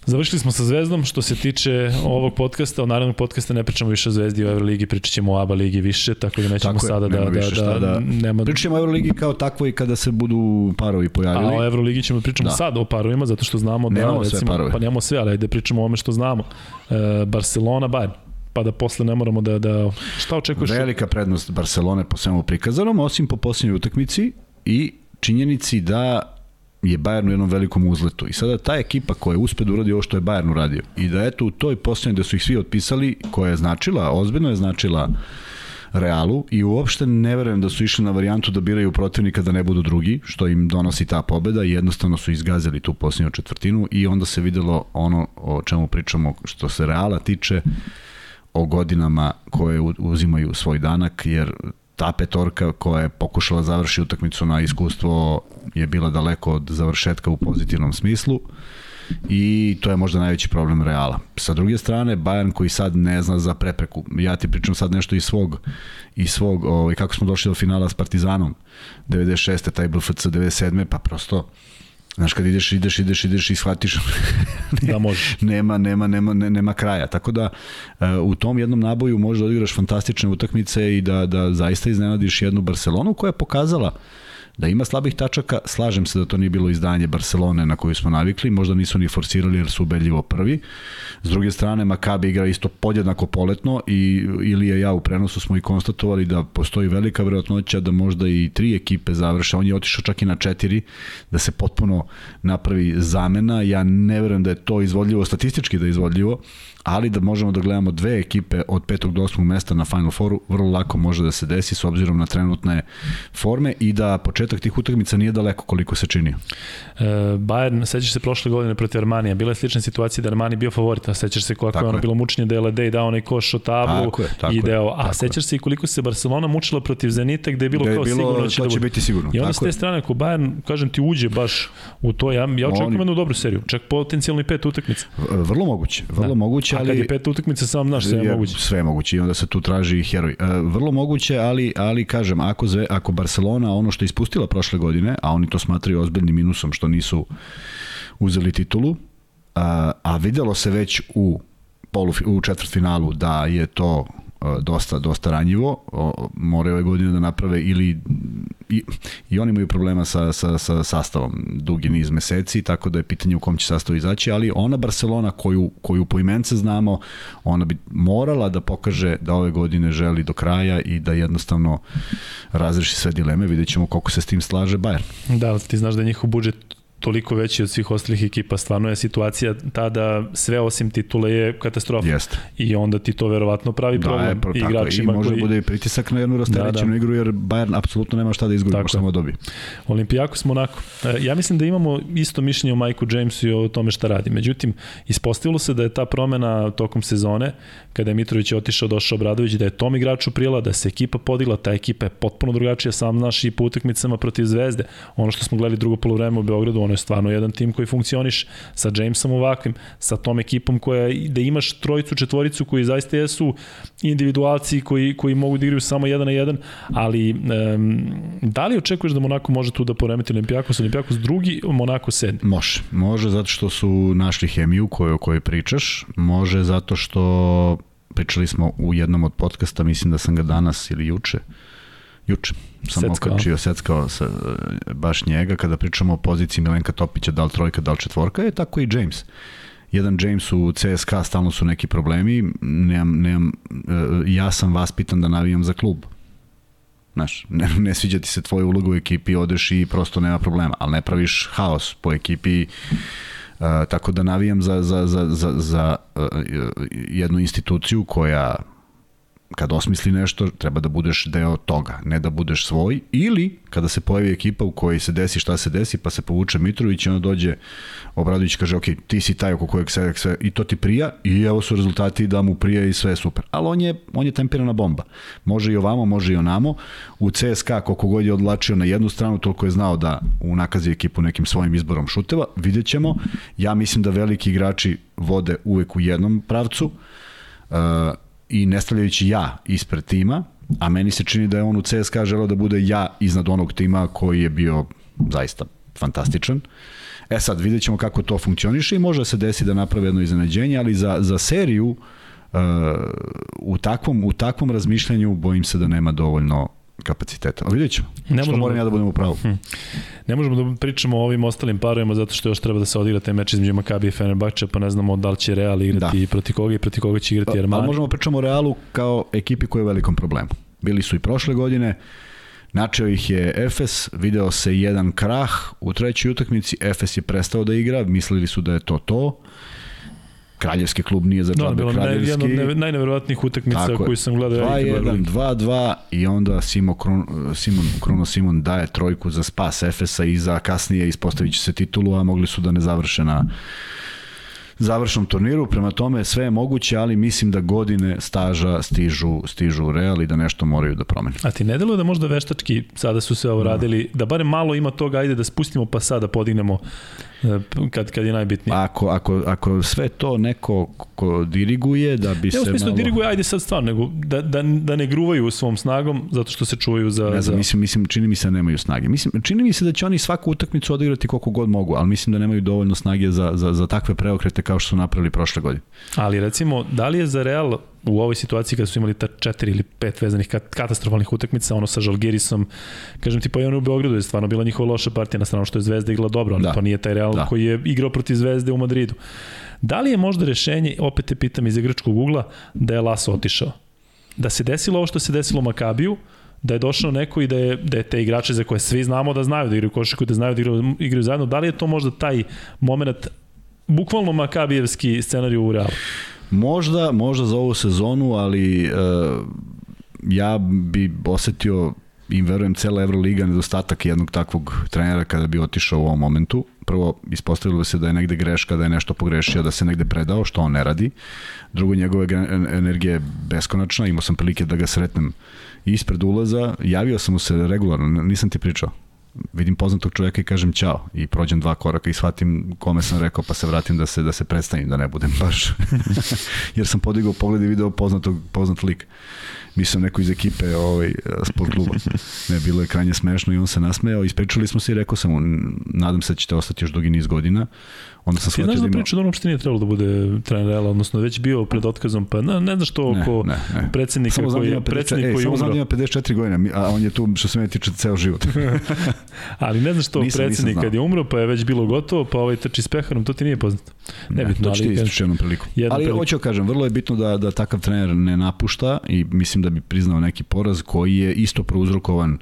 Završili smo sa Zvezdom, što se tiče ovog podcasta, o narednog podcasta ne pričamo više o Zvezdi u Euroligi, pričat ćemo o ABA ligi više, tako da nećemo tako sada da, da, da, da, nema... Pričat ćemo o Euroligi kao takvo i kada se budu parovi pojavili. A o Euroligi ćemo da pričamo da. sad o parovima, zato što znamo da, nemamo recimo, sve pa nemamo sve, ali ajde pričamo o ome što znamo. E, Barcelona, Bayern pa da posle ne moramo da, da šta očekuješ? Velika prednost Barcelone po svemu prikazanom, osim po posljednjoj utakmici i činjenici da je Bayern u jednom velikom uzletu. I sada ta ekipa koja je uspe da uradi ovo što je Bayern uradio i da eto u toj posljednjoj da su ih svi otpisali, koja je značila, ozbiljno je značila Realu i uopšte ne verujem da su išli na varijantu da biraju protivnika da ne budu drugi, što im donosi ta pobeda i jednostavno su izgazili tu posljednju četvrtinu i onda se videlo ono o čemu pričamo što se Reala tiče o godinama koje uzimaju svoj danak, jer ta petorka koja je pokušala završi utakmicu na iskustvo je bila daleko od završetka u pozitivnom smislu i to je možda najveći problem Reala. Sa druge strane, Bayern koji sad ne zna za prepreku. Ja ti pričam sad nešto iz svog, iz svog ovaj, kako smo došli do finala s Partizanom 96. taj BFC 97. pa prosto Znaš, kad ideš, ideš, ideš, ideš i shvatiš da može. nema, nema, nema, nema kraja. Tako da uh, u tom jednom naboju možeš da odigraš fantastične utakmice i da, da zaista iznenadiš jednu Barcelonu koja je pokazala uh, Da ima slabih tačaka, slažem se da to nije bilo izdanje Barcelone na koju smo navikli, možda nisu ni forsirali jer su ubedljivo prvi. S druge strane, Makabi igra isto podjednako poletno i Ilija i ja u prenosu smo i konstatovali da postoji velika verovatnoća da možda i tri ekipe završe. On je otišao čak i na četiri, da se potpuno napravi zamena. Ja ne verujem da je to izvodljivo, statistički da je izvodljivo, ali da možemo da gledamo dve ekipe od petog do osmog mesta na Final Fouru, vrlo lako može da se desi s obzirom na trenutne forme i da početak tih utakmica nije daleko koliko se čini. E, Bayern, sećaš se prošle godine protiv Armanija, bila je slična situacija da Armani bio favorit, a sećaš se kako je ono bilo mučenje da je Ledej dao onaj koš o tablu tako je, tako i deo, a sećaš se i koliko se Barcelona mučila protiv Zenita gde je bilo da je kao bilo, sigurno će, da će biti sigurno. I onda s te strane ako Bayern, kažem ti, uđe baš u to, ja, ja očekujem jednu dobru seriju, čak potencijalno i pet utakmica. Vrlo moguće, vrlo da. moguće, ali... Kad je peta utakmica, sam znaš, sve je moguće. Sve je moguće i onda se tu traži i heroj. E, vrlo moguće, ali, ali kažem, ako, zve, ako Barcelona ono što je ispustila prošle godine, a oni to smatraju ozbiljnim minusom što nisu uzeli titulu, a, a videlo se već u polu, u četvrtfinalu da je to dosta, dosta ranjivo. Moraju ove godine da naprave ili i, i oni imaju problema sa, sa, sa sastavom dugi niz meseci, tako da je pitanje u kom će sastav izaći, ali ona Barcelona koju, koju po imence znamo, ona bi morala da pokaže da ove godine želi do kraja i da jednostavno razreši sve dileme, vidjet ćemo koliko se s tim slaže Bayern. Da, ti znaš da je njihov budžet toliko veći od svih ostalih ekipa. Stvarno je situacija ta da sve osim titule je katastrofa. Jeste. I onda ti to verovatno pravi da, problem je, pro, igračima I može koji... bude i pritisak na jednu rasterećenu da, da. igru, jer Bayern apsolutno nema šta da izgubi, može samo dobi. Olimpijakos Monako. E, ja mislim da imamo isto mišljenje o Majku Jamesu i o tome šta radi. Međutim, ispostavilo se da je ta promena tokom sezone, kada je Mitrović otišao, došao Obradović, da je tom igraču prijela, da se ekipa podigla, ta ekipa je potpuno drugačija, sam naš i po utakmicama protiv Zvezde. Ono što smo gledali drugo polovreme u Beogradu, ono je stvarno jedan tim koji funkcioniš sa Jamesom ovakvim, sa tom ekipom koja, da imaš trojicu, četvoricu koji zaista jesu individualci koji, koji mogu da igraju samo jedan na jedan, ali um, da li očekuješ da Monako može tu da poremeti Olimpijakos, Olimpijakos drugi, Monako sedmi? Može, može zato što su našli hemiju koju, o kojoj pričaš, može zato što pričali smo u jednom od podcasta, mislim da sam ga danas ili juče, juče sam seckao. okačio, seckao sa, baš njega kada pričamo o poziciji Milenka Topića, da li trojka, da li četvorka, je tako i James. Jedan James u CSKA stalno su neki problemi, nemam, nemam, e, ja sam vas pitan da navijam za klub. Znaš, ne, ne sviđa ti se tvoja uloga u ekipi, odeš i prosto nema problema, ali ne praviš haos po ekipi, Uh, tako da navijam za, za, za, za, za uh, jednu instituciju koja kad osmisli nešto, treba da budeš deo toga, ne da budeš svoj, ili kada se pojavi ekipa u kojoj se desi šta se desi, pa se povuče Mitrović i onda dođe Obradović kaže, ok, ti si taj oko kojeg se sve, i to ti prija, i evo su rezultati da mu prija i sve je super. Ali on je, on je temperana bomba. Može i ovamo, može i onamo. U CSKA, koliko god je odlačio na jednu stranu, toliko je znao da unakazi ekipu nekim svojim izborom šuteva. Vidjet ćemo. Ja mislim da veliki igrači vode uvek u jednom pravcu. Uh, i ne stavljajući ja ispred tima, a meni se čini da je on u CSKA želeo da bude ja iznad onog tima koji je bio zaista fantastičan. E sad, vidjet ćemo kako to funkcioniše i može se desi da naprave jedno iznenađenje, ali za, za seriju uh, u, takvom, u takvom razmišljanju bojim se da nema dovoljno kapaciteta. Ali vidjet ćemo. Ne što moram da... ja da budem u pravu. Hm. Ne možemo da pričamo o ovim ostalim parovima zato što još treba da se odigra taj meč između Makabi i Fenerbahče, pa ne znamo da li će Real igrati da. proti koga i proti koga će igrati Armani. Pa, možemo da pričamo o Realu kao ekipi koja je u velikom problemu. Bili su i prošle godine, Načeo ih je Efes, video se jedan krah u trećoj utakmici, Efes je prestao da igra, mislili su da je to to. Kraljevski klub nije za džabe da, kraljevski. Jedna od ne, najneverovatnijih utakmica koju sam gledao. 2-1, 2-2 i onda Simo Kron, Simon, Krono Simon daje trojku za spas Efesa i za kasnije ispostavit će se titulu, a mogli su da ne završe na završnom turniru, prema tome sve je moguće, ali mislim da godine staža stižu, stižu u Real i da nešto moraju da promene. A ti ne deluje da možda veštački sada su se ovo radili, da bare malo ima toga, ajde da spustimo pa sada podignemo E, kad, kad je najbitnije. Ako, ako, ako sve to neko ko diriguje, da bi ne, se malo... Ne, u smislu diriguje, ajde sad stvarno, nego da, da, da ne gruvaju svom snagom, zato što se čuvaju za... Ne znam, za... mislim, mislim, čini mi se da nemaju snage. Mislim, čini mi se da će oni svaku utakmicu odigrati koliko god mogu, ali mislim da nemaju dovoljno snage za, za, za takve preokrete kao što su napravili prošle godine. Ali recimo, da li je za Real u ovoj situaciji kada su imali ta četiri ili pet vezanih katastrofalnih utakmica, ono sa Žalgirisom, kažem ti pa i ono u Beogradu je stvarno bila njihova loša partija na stranu što je Zvezda igrala dobro, ali da. to nije taj Real da. koji je igrao protiv Zvezde u Madridu. Da li je možda rešenje, opet te pitam iz igračkog ugla, da je Laso otišao? Da se desilo ovo što se desilo Makabiju, da je došao neko i da je, da je te igrače za koje svi znamo da znaju da igraju košarku, da znaju da igraju, igraju zajedno, da li je to možda taj moment bukvalno makabijevski scenarij u Realu? Možda, možda za ovu sezonu, ali uh, ja bi osetio im verujem cela Euroliga nedostatak jednog takvog trenera kada bi otišao u ovom momentu. Prvo, ispostavilo se da je negde greška, da je nešto pogrešio, da se negde predao, što on ne radi. Drugo, njegove energije je beskonačna, imao sam prilike da ga sretnem ispred ulaza, javio sam mu se regularno, nisam ti pričao. Vidim poznatog čoveka i kažem ćao i prođem dva koraka i shvatim kome sam rekao pa se vratim da se da se predstavim da ne budem baš jer sam podigao pogled i video poznatog poznat lik. Mislim neko iz ekipe ovaj sport kluba. Ne bilo je krajnje smešno i on se nasmejao. Ispričali smo se i rekao sam mu nadam se da ćete ostati još dugi niz godina onda sam Ti znaš shvatio da da ima... priča da on uopšte nije trebalo da bude trener Reala, odnosno već bio pred otkazom, pa ne, ne znaš što Ne, oko ne, ne. predsednika Samo znam da koji, ima je, 54, predsednik ej, koji samo znam da ima 54 godina, mi- a on je tu što se mene tiče ceo život. ali ne znaš što Nisam- nisam predsednik znao. kad je umro, pa je već bilo gotovo, pa ovaj trči s peharom, to ti nije poznato. Nebitno, to ću ti istići jednom priliku. jednom ali priliku. hoću da kažem, vrlo je bitno da, da takav trener ne napušta i mislim da bi priznao neki poraz koji je isto prouzrokovan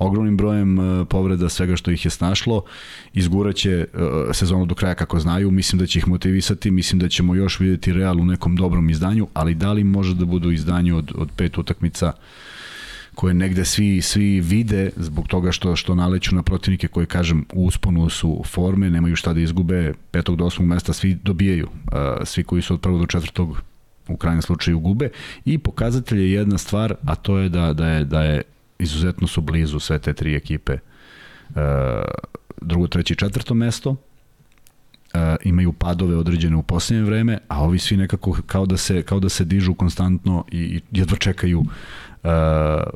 ogromnim brojem uh, povreda svega što ih je snašlo, izguraće uh, sezonu do kraja kako znaju, mislim da će ih motivisati, mislim da ćemo još videti Real u nekom dobrom izdanju, ali da li može da budu izdanju od, od pet utakmica koje negde svi svi vide zbog toga što što naleću na protivnike koji kažem u usponu su forme, nemaju šta da izgube, petog do osmog mesta svi dobijaju. Uh, svi koji su od prvog do četvrtog u krajnjem slučaju gube. I pokazatelj je jedna stvar, a to je da da je da je izuzetno su blizu sve te tri ekipe. Uh, drugo, treće i četvrto mesto. Uh, imaju padove određene u posljednje vreme, a ovi svi nekako kao da se kao da se dižu konstantno i, i jedva čekaju uh,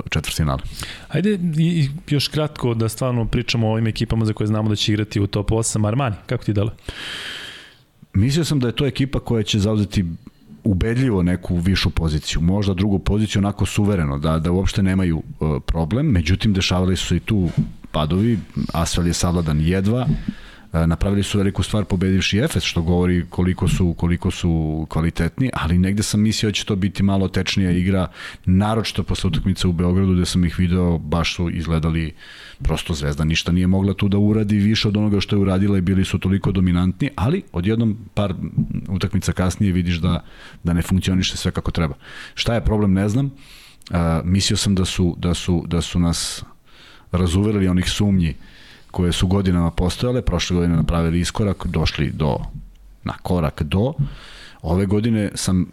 četvrtfinale. Ajde i, još kratko da stvarno pričamo o ovim ekipama za koje znamo da će igrati u top 8. Armani, kako ti dale? Mislio sam da je to ekipa koja će zauzeti ubedljivo neku višu poziciju, možda drugu poziciju onako suvereno, da, da uopšte nemaju uh, problem, međutim dešavali su i tu padovi, Asfel je savladan jedva, E, napravili su veliku stvar pobedivši Efes, što govori koliko su, koliko su kvalitetni, ali negde sam mislio da će to biti malo tečnija igra, naročito posle utakmice u Beogradu gde sam ih video, baš su izgledali prosto Zvezda ništa nije mogla tu da uradi više od onoga što je uradila i bili su toliko dominantni, ali odjednom par utakmica kasnije vidiš da, da ne funkcioniše sve kako treba. Šta je problem, ne znam. Uh, mislio sam da su, da su, da su nas razuverili onih sumnji koje su godinama postojale, prošle godine napravili iskorak, došli do na korak do. Ove godine sam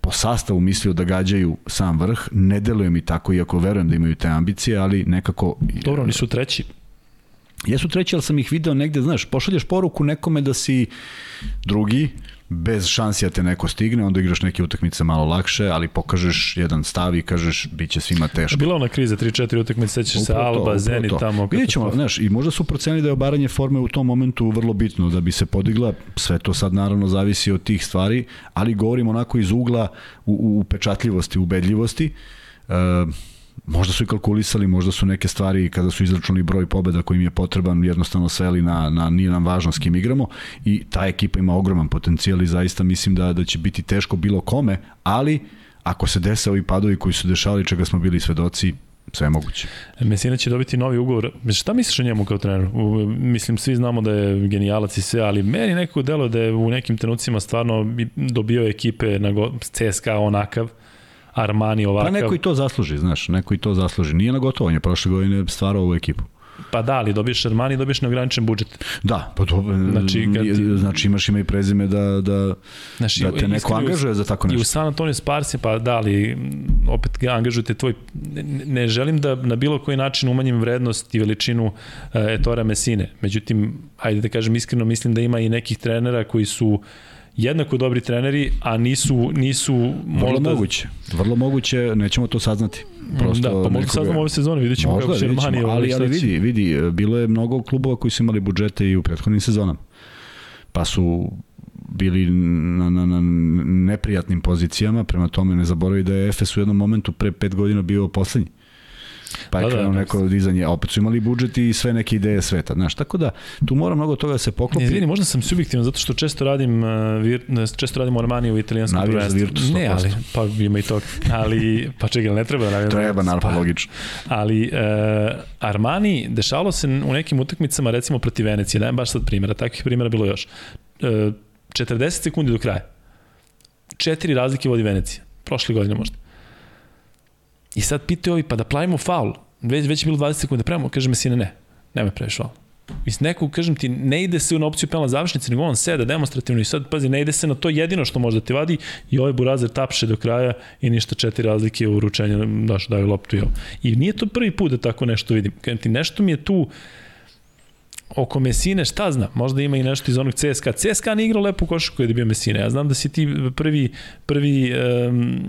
po sastavu mislio da gađaju sam vrh, ne deluje mi tako, iako verujem da imaju te ambicije, ali nekako... Dobro, oni su treći. Jesu treći, ali sam ih video negde, znaš, pošalješ poruku nekome da si drugi, bez šansi da te neko stigne, onda igraš neke utakmice malo lakše, ali pokažeš jedan stav i kažeš bit će svima teško. Bila ona kriza, 3-4 utakmice, sećaš se Alba, Zenit tamo. Vidjet ćemo, znaš, i možda su procenili da je obaranje forme u tom momentu vrlo bitno da bi se podigla, sve to sad naravno zavisi od tih stvari, ali govorim onako iz ugla u, u upečatljivosti, ubedljivosti. E, možda su i kalkulisali, možda su neke stvari kada su izračunali broj pobeda koji im je potreban jednostavno sveli na, na nije nam važno s kim igramo i ta ekipa ima ogroman potencijal i zaista mislim da, da će biti teško bilo kome, ali ako se dese ovi padovi koji su dešavali čega smo bili svedoci, sve je moguće. Mesina će dobiti novi ugovor. Šta misliš o njemu kao treneru? U, mislim, svi znamo da je genijalac i sve, ali meni nekako delo da je u nekim trenucima stvarno bi- dobio ekipe na CSKA onakav, Armani Pa ovakav. neko i to zasluži, znaš, neko i to zasluži. Nije na gotovanje, prošle godine stvarao ovu ekipu. Pa da, ali dobiješ Armani, dobiješ neograničen budžet. Da, pa to, Znači, kad ti- znači imaš ime i prezime da, da, Znači, da te neko angažuje za tako I u nešto. San Antonio Sparsi, pa da, ali m, opet ga angažujete tvoj... Ne, ne želim da na bilo koji način umanjim vrednost i veličinu uh, Etora Mesine. Međutim, hajde da kažem iskreno, mislim da ima i nekih trenera koji su jednako dobri treneri, a nisu, nisu Vrlo možda... moguće. Vrlo moguće, nećemo to saznati. Prosto da, pa možda saznamo ove sezone, vidjet ćemo Možda, kako će Armani... ovaj, ali, ali vidi, vidi, bilo je mnogo klubova koji su imali budžete i u prethodnim sezonama. Pa su bili na, na, na neprijatnim pozicijama, prema tome ne zaboravi da je Efes u jednom momentu pre pet godina bio poslednji. Pa je Da, da, da, krenuo da. neko dizanje, a opet su imali budžet i sve neke ideje sveta. Znaš, tako da tu mora mnogo toga da se poklopi. Ne, izvini, možda sam subjektivan zato što često radim uh, često radim Armani u italijanskom prvenstvu. Virtus Ne, 100%. ali pa ima i to. Ali pa čekaj, ne treba da navijam. za Treba, naravno, Pa, logično. Ali uh, Armani dešavalo se u nekim utakmicama recimo protiv Venecije, dajem baš sad primjera, takvih primjera bilo još. Uh, 40 sekundi do kraja. Četiri razlike vodi Venecija. Prošle godine možda. I sad pitaju ovi, pa da pravimo faul. Već, već je bilo 20 sekundi, pravimo, kaže Mesina, ne, nema previše faul. Mislim, neko, kažem ti, ne ide se na opciju penala završnice, nego on seda demonstrativno i sad, pazi, ne ide se na to jedino što može da ti vadi i ovaj Burazer tapše do kraja i ništa četiri razlike u uručenju, daš, daju loptu i ovo. I nije to prvi put da tako nešto vidim. Kažem ti, nešto mi je tu, oko Mesine, šta zna, možda ima i nešto iz onog CSKA. CSKA nije igrao lepo košarku kada je bio Mesine. Ja znam da si ti prvi, prvi um,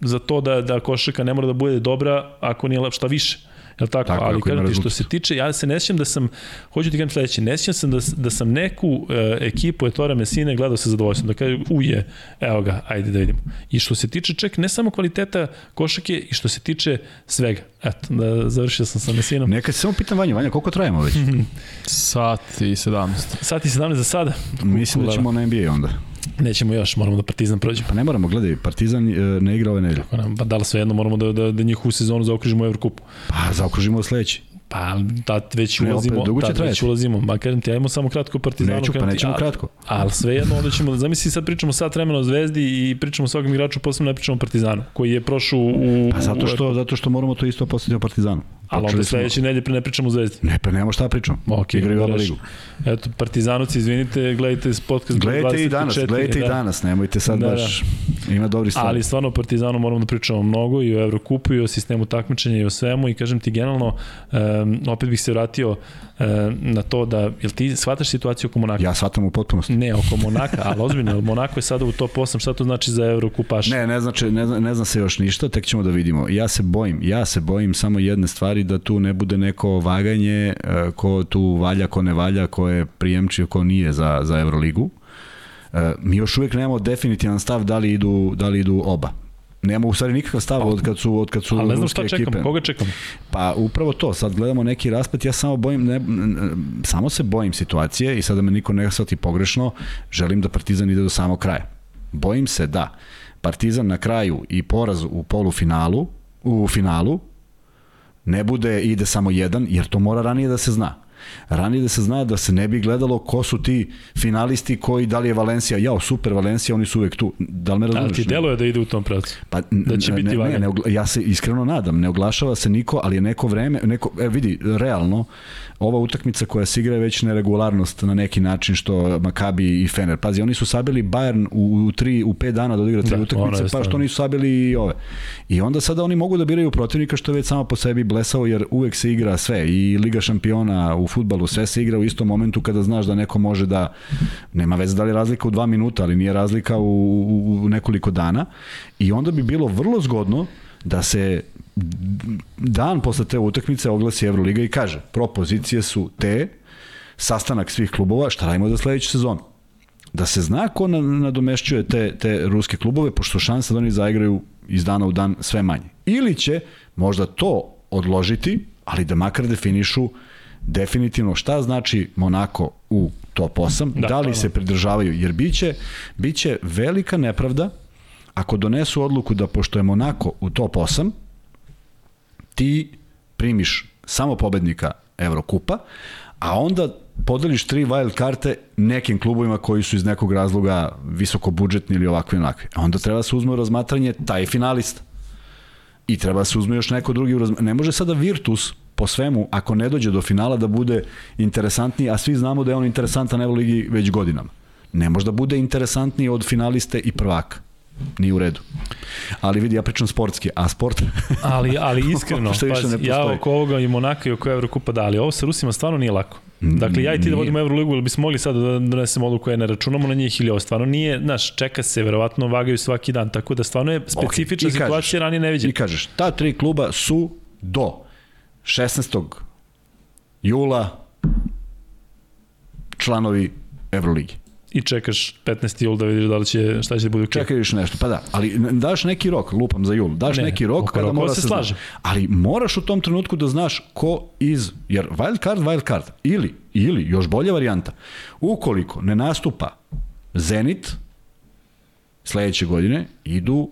za to da, da košarka ne mora da bude dobra ako nije lep, šta više. Je tako? tako? Ali kažem ti, što se tiče, ja se ne sjećam da sam, hoću ti kažem sledeće, ne sjećam sam da, da sam neku uh, ekipu Etora Mesine gledao sa zadovoljstvom, da kaže, uje, evo ga, ajde da vidimo. I što se tiče čak ne samo kvaliteta košake, i što se tiče svega. Eto, da završio sam sa Mesinom. Neka se samo pitam Vanja, Vanja, koliko trajemo već? Sat i 17. Sat i 17 za sada? Mislim da ćemo na NBA onda. Nećemo još, moramo da Partizan prođe. Pa ne moramo, gledaj, Partizan e, ne igra ove nedelje. Pa da li sve jedno moramo da, da, da njihovu sezonu zaokružimo u Evrokupu. Pa zaokružimo sledeći. Pa tad već ne, ulazimo, opet, tad već ulazimo. Ma kažem ti, ajmo samo kratko Partizanu. Neću, pa nećemo ti, kratko. Ali sve jedno, onda ćemo, zamisli sad pričamo sat vremena o Zvezdi i pričamo o svakom igraču, posebno ne pričamo o Partizanu, koji je prošao u... Pa zato što, zato što moramo to isto postaviti o Partizanu. Ali onda sledeće nedelje pre ne pričamo o Zvezdi. Ne, pa nemamo šta pričamo. Ok, Igraju oba ligu. Eto, Partizanovci, izvinite, gledajte podcast. Gledajte i danas, gledajte da. i danas, nemojte sad da, baš, da. ima dobri stvari. Ali stvarno o Partizanu moramo da pričamo mnogo i o Evrokupu i o sistemu takmičenja i o svemu i kažem ti generalno, um, opet bih se vratio na to da, jel ti shvataš situaciju oko Monaka? Ja shvatam u potpunosti. Ne, oko Monaka, ali ozbiljno, Monako je sada u top 8, šta to znači za Evrokupaš? Ne, ne znači, ne, ne zna se još ništa, tek ćemo da vidimo. Ja se bojim, ja se bojim samo jedne stvari da tu ne bude neko vaganje e, ko tu valja, ko ne valja, ko je prijemčio, ko nije za, za Euroligu. E, mi još uvijek nemamo definitivan stav da li idu, da li idu oba nema u stvari nikakav stav od kad su od kad su Ali ne znam šta čekamo, ekipe. koga čekamo? Pa upravo to, sad gledamo neki raspet, ja samo bojim ne, samo se bojim situacije i sada da me niko ne shvati pogrešno, želim da Partizan ide do samog kraja. Bojim se da Partizan na kraju i poraz u polufinalu, u finalu ne bude ide samo jedan, jer to mora ranije da se zna ranije da se zna da se ne bi gledalo ko su ti finalisti koji, da li je Valencija, jao, super Valencija, oni su uvek tu. Da li me razumiješ? Ali ti deluje da ide u tom pravcu? Pa, da će biti ne, ne, ne, ja se iskreno nadam, ne oglašava se niko, ali je neko vreme, neko, e, vidi, realno, ova utakmica koja se igra je već neregularnost na neki način što Makabi i Fener. Pazi, oni su sabili Bayern u, u, tri, u pet dana da odigra tri da, utakmice, pa što nisu sabili i ove. I onda sada oni mogu da biraju protivnika što je već samo po sebi blesavo, jer uvek se igra sve, i Liga šampiona u futbalu, sve se igra u istom momentu kada znaš da neko može da, nema veze da li je razlika u dva minuta, ali nije razlika u, u, u nekoliko dana. I onda bi bilo vrlo zgodno da se dan posle te utakmice oglasi Euroliga i kaže propozicije su te, sastanak svih klubova, šta radimo za sledeću sezonu. Da se zna ko nadomešćuje te, te ruske klubove, pošto šansa da oni zaigraju iz dana u dan sve manje. Ili će možda to odložiti, ali da makar definišu definitivno šta znači Monako u top 8, da, da li se pridržavaju, jer biće, biće velika nepravda ako donesu odluku da pošto je Monako u top 8, ti primiš samo pobednika Evrokupa, a onda podeliš tri wild karte nekim klubovima koji su iz nekog razloga visoko budžetni ili ovakvi onakvi. A onda treba da se uzme u razmatranje taj finalista. I treba da se uzme još neko drugi u razmatranje. Ne može sada Virtus po svemu, ako ne dođe do finala, da bude interesantniji, a svi znamo da je on interesantan Evroligi već godinama. Ne može da bude interesantniji od finaliste i prvaka. Nije u redu. Ali vidi, ja pričam sportski, a sport... ali, ali iskreno, pa, ja oko ovoga i Monaka i oko Evrokupa da, ali ovo sa Rusima stvarno nije lako. Dakle, ja i ti da vodimo Euroligu, ili bismo mogli sad da donesemo odluku koja ne računamo na njih ili ovo stvarno nije, znaš, čeka se, verovatno vagaju svaki dan, tako da stvarno je specifična okay. situacija, kažeš, ranije ne vidim. I kažeš, ta tri kluba su do 16. jula članovi Euroligi i čekaš 15. jul da vidiš da li će, šta će da bude okay. Čekaš nešto, pa da, ali daš neki rok, lupam za jul, daš ne, neki rok kada mora se, se slaže. Ali moraš u tom trenutku da znaš ko iz, jer wild card, wild card, ili, ili, još bolja varijanta, ukoliko ne nastupa Zenit sledeće godine, idu,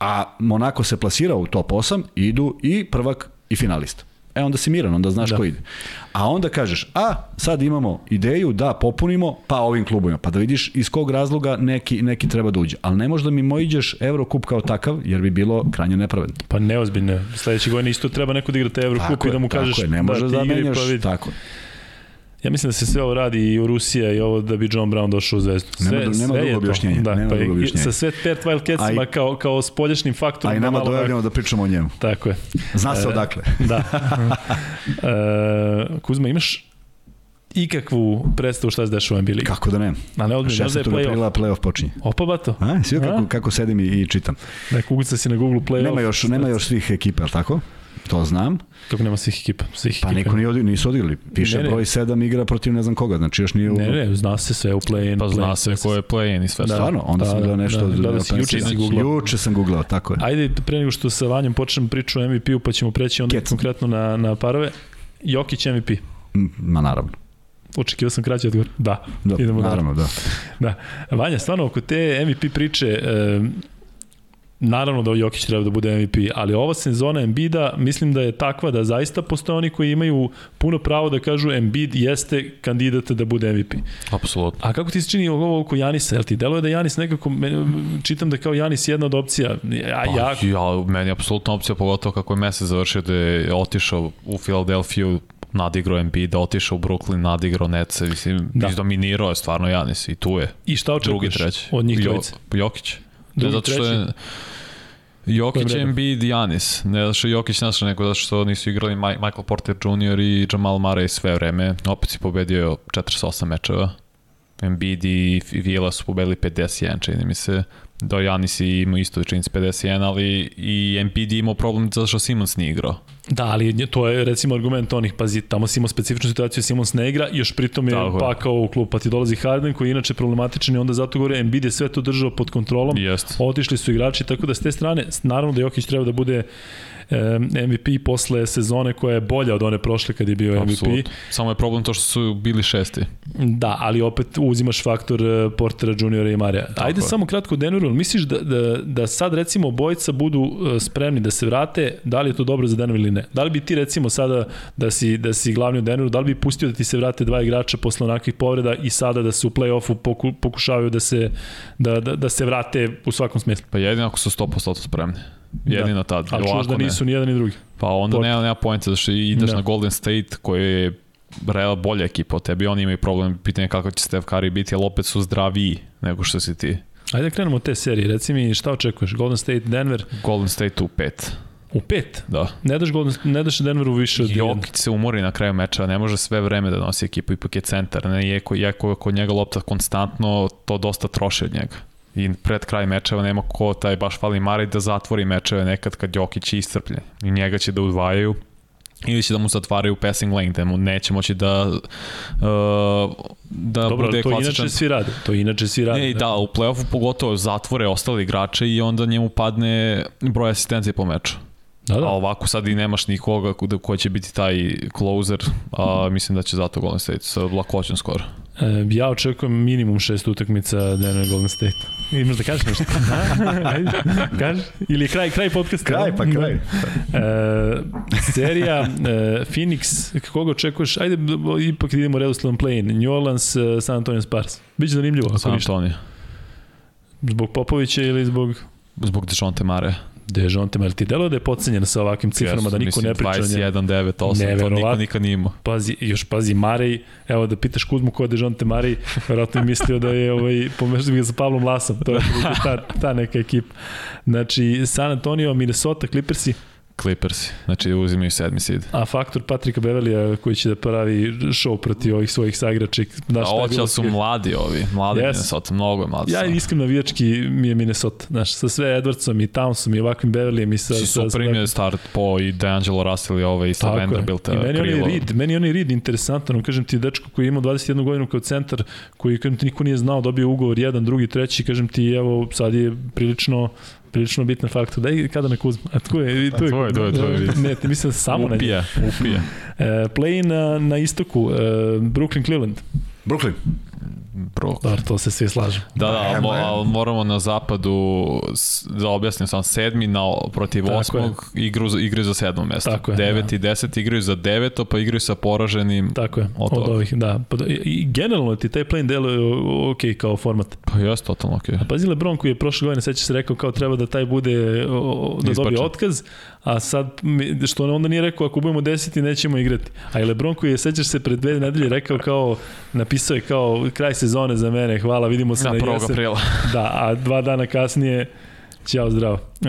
a Monako se plasira u top 8, idu i prvak i finalista. E onda si miran, onda znaš Da. ko ide. A onda kažeš, a sad imamo ideju da popunimo, pa ovim klubovima, pa da vidiš iz kog razloga neki, neki treba da uđe. Ali ne možda mi mojiđeš Eurocup kao takav, jer bi bilo krajnje nepravedno. Pa neozbiljno. Sledeće godine isto treba neko da igra taj Eurocup i da mu kažeš je, ne možeš ti da, menjaš, pa vidi. tako. Ja mislim da se sve ovo radi i u Rusija i ovo da bi John Brown došao u zvezdu. Sve, Nema- nema sve drugog je to. objašnjenja, Da, nema pa drugog objašnjenja. Sa sve Pert Wildcatsima kao, kao spoljašnjim faktorom. A i da nama dojavljamo da pričamo o njemu. Tako je. Zna se E, odakle. Da. e, Kuzma, imaš ikakvu predstavu šta se dešava u NBA ligi? Kako da ne? A ne odmah, ne da je 16. play-off. aprila playoff počinje. Opa, bato. A, svi kako, kako sedim i, i čitam. Ne, kuguca si na Google play-off. Nema još, nema još svih ekipa, je tako? To znam. Kako nema svih ekipa? Svih Pa ekipa. niko nije odi, nisu odigrali. Piše Ne, ne. broj 7 igra protiv ne znam koga, znači još nije u... Ne, ne, zna se sve u play-in. Pa zna se sve ko je play-in i sve. Da. Stvarno, onda Da, sam da, gledao nešto... da, gledao si, pa juče sam- si googlao. Juče sam googlao, tako je. Ajde, pre nego što sa Vanjom počnem priču o MVP-u, pa ćemo preći onda Kec. konkretno na, na parove. Jokić MVP. Ma naravno. Očekivao sam kraći odgovor. Da. Da, Idemo naravno, da. Da. Vanja, stvarno, oko te MVP priče, e, naravno da Jokić treba da bude MVP, ali ova sezona Embida mislim da je takva da zaista postoje oni koji imaju puno pravo da kažu Embiid jeste kandidat da bude MVP. Apsolutno. A kako ti se čini ovo oko Janisa? Jel ti deluje da Janis nekako, čitam da kao Janis jedna od opcija, a Pa, ja, ja, meni je apsolutna opcija, pogotovo kako je mesec završio da je otišao u Filadelfiju, nadigrao Embiid, otišao u Brooklyn, nadigrao Nece, mislim, Da. izdominirao je stvarno Janis i tu je. i šta očekuješ od njih dvojice? Jokić. Drugi, zato što je... Jokić? Embiid i Janis. Ne zato što je Jokić našao nego zato što nisu igrali Michael Porter Jr. i Jamal Murray sve vreme. Opet si pobedio 48 mečeva. Embiid i Vila su pobedili 51, čini mi se. Do Janis je imao isto čini se 51, ali i Embiid je imao problem zato što Simons nije igrao. Da, ali to je recimo argument onih, pazi, tamo si imao specifičnu situaciju, Simons ne igra, još pritom je Tako pakao u klub, pa ti dolazi Harden koji je inače problematičan i onda zato gore Embiid je sve to držao pod kontrolom, Jeste. otišli su igrači, tako da s te strane, naravno da Jokić treba da bude MVP posle sezone koja je bolja od one prošle kad je bio MVP. Apsolutno. Samo je problem to što su bili šesti. Da, ali opet uzimaš faktor eh, Portera Juniora i Marija. Ajde je. samo kratko Denveru, misliš da, da, da sad recimo bojica budu eh, spremni da se vrate, da li je to dobro za Denver ili ne? Da li bi ti recimo sada da si, da si glavni u Denveru, da li bi pustio da ti se vrate dva igrača posle onakvih povreda i sada da se u play-offu poku, pokušavaju da se, da, da, da se vrate u svakom smislu? Pa jedino ako su 100% spremni. Jedino tad. Ali čuvaš da nisu ni jedan ni drugi. Pa onda Porto. nema, nema pojenta, zašto ideš Da. na Golden State koji je Real bolja ekipa od tebi, oni imaju problem, pitanje kako će Steph Curry biti, ali opet su zdraviji nego što si ti. Ajde da krenemo od te serije. Reci mi šta očekuješ? Golden State, Denver Golden State u pet. u pet. Da. Ne daš, Golden, ne daš Denveru više od jedan. Jokić se umori na kraju meča, ne može sve vreme da nosi ekipu, ipak je centar, ne, iako, iako je kod njega lopta konstantno, to dosta troši od njega. I pred kraj mečeva nema ko taj baš fali Mari da zatvori mečeve nekad kad Jokić je istrpljen. I njega će da udvajaju ili će da mu zatvaraju passing lane, da mu neće moći da uh, da Dobro, bude to klasičan inače svi rade. To inače svi rade. Ne, i da, u play-offu pogotovo zatvore ostali igrače i onda njemu padne broj asistencije po meču. Da, Da. da. A ovako sad i nemaš nikoga ko- ko će biti taj closer, a mislim da će zato Golden State sa lakoćom skoro. E, ja očekujem minimum šest utakmica Denver Golden State. Imaš da kažeš nešto? Ajde, kaži. Ili je kraj, kraj podcasta? Kraj, pa kraj. E, serija e, Phoenix, koga očekuješ? Ajde, ipak idemo redosledom play-in. New Orleans, e, San Antonio Spurs. Biće zanimljivo, San. Antonio. Zbog Popovića ili zbog Zbog Dejonte Mare. Dejonte, ali ti delo da je podcenjen sa ovakvim ciframa, da niko ne priča o njemu. 21, 9, 8, to niko nikad nije imao. Pazi, još pazi Marej, evo da pitaš Kuzmu ko je Dejonte Marej, verovatno je mislio da je ovaj, pomešao ga sa Pavlom Lasom, to je ta, ta neka ekipa. Znači, San Antonio, Minnesota, Clippersi, Clippers, znači uzimaju sedmi seed. a faktor Patrika Bevelija koji će da pravi show protiv ovih svojih saigrača. Da, A hoće li su mladi ovi, mladi Yes. Minnesota, mnogo je mladi. Ja su. iskreno navijački mi je Minnesota, znaš, sa sve Edwardsom i Townsom i ovakvim Beverlijem i sa... Si sa, super im je start po i D'Angelo Russell i ovaj sa Tako je. Vanderbilta. I meni onaj. Reed, meni onaj Reed interesantan, on kažem ti dečko koji je imao 21 godinu kao centar, koji kažem ti niko nije znao, dobio ugovor jedan, drugi, treći, kažem ti evo sad je prilično prilično bitan faktor. Daj kada na Kuzma. A tu je, tu je. tu je, tu je, tu je. Ne, ti mislim samo na njega. Upije, upije. E, play na, na istoku, e, Brooklyn Cleveland. Brooklyn. Brook. Dobro, to se svi slažu. Da, da, ali, mo, ali moramo na zapadu, da objasnim sam, sedmi na, protiv Tako osmog igru, za- igraju za sedmo mesto. Tako je, Devet da. i deset igraju za deveto, pa igraju sa poraženim. Tako je, Od od, ovih, da. Pa, da- I i generalno ti taj play deluje ok kao format. Pa jes, totalno okej. A pazi Lebron koji je prošle godine, seća se rekao kao treba da taj bude, da dobije otkaz, a sad, što on onda nije rekao ako budemo deseti nećemo igrati. A i Lebron koji je, sećaš se, pred dve nedelje rekao kao, napisao je kao kraj sezone za mene, hvala, vidimo se Na na, 1. jesen. aprila. Da, a dva dana kasnije, ćao zdravo. E,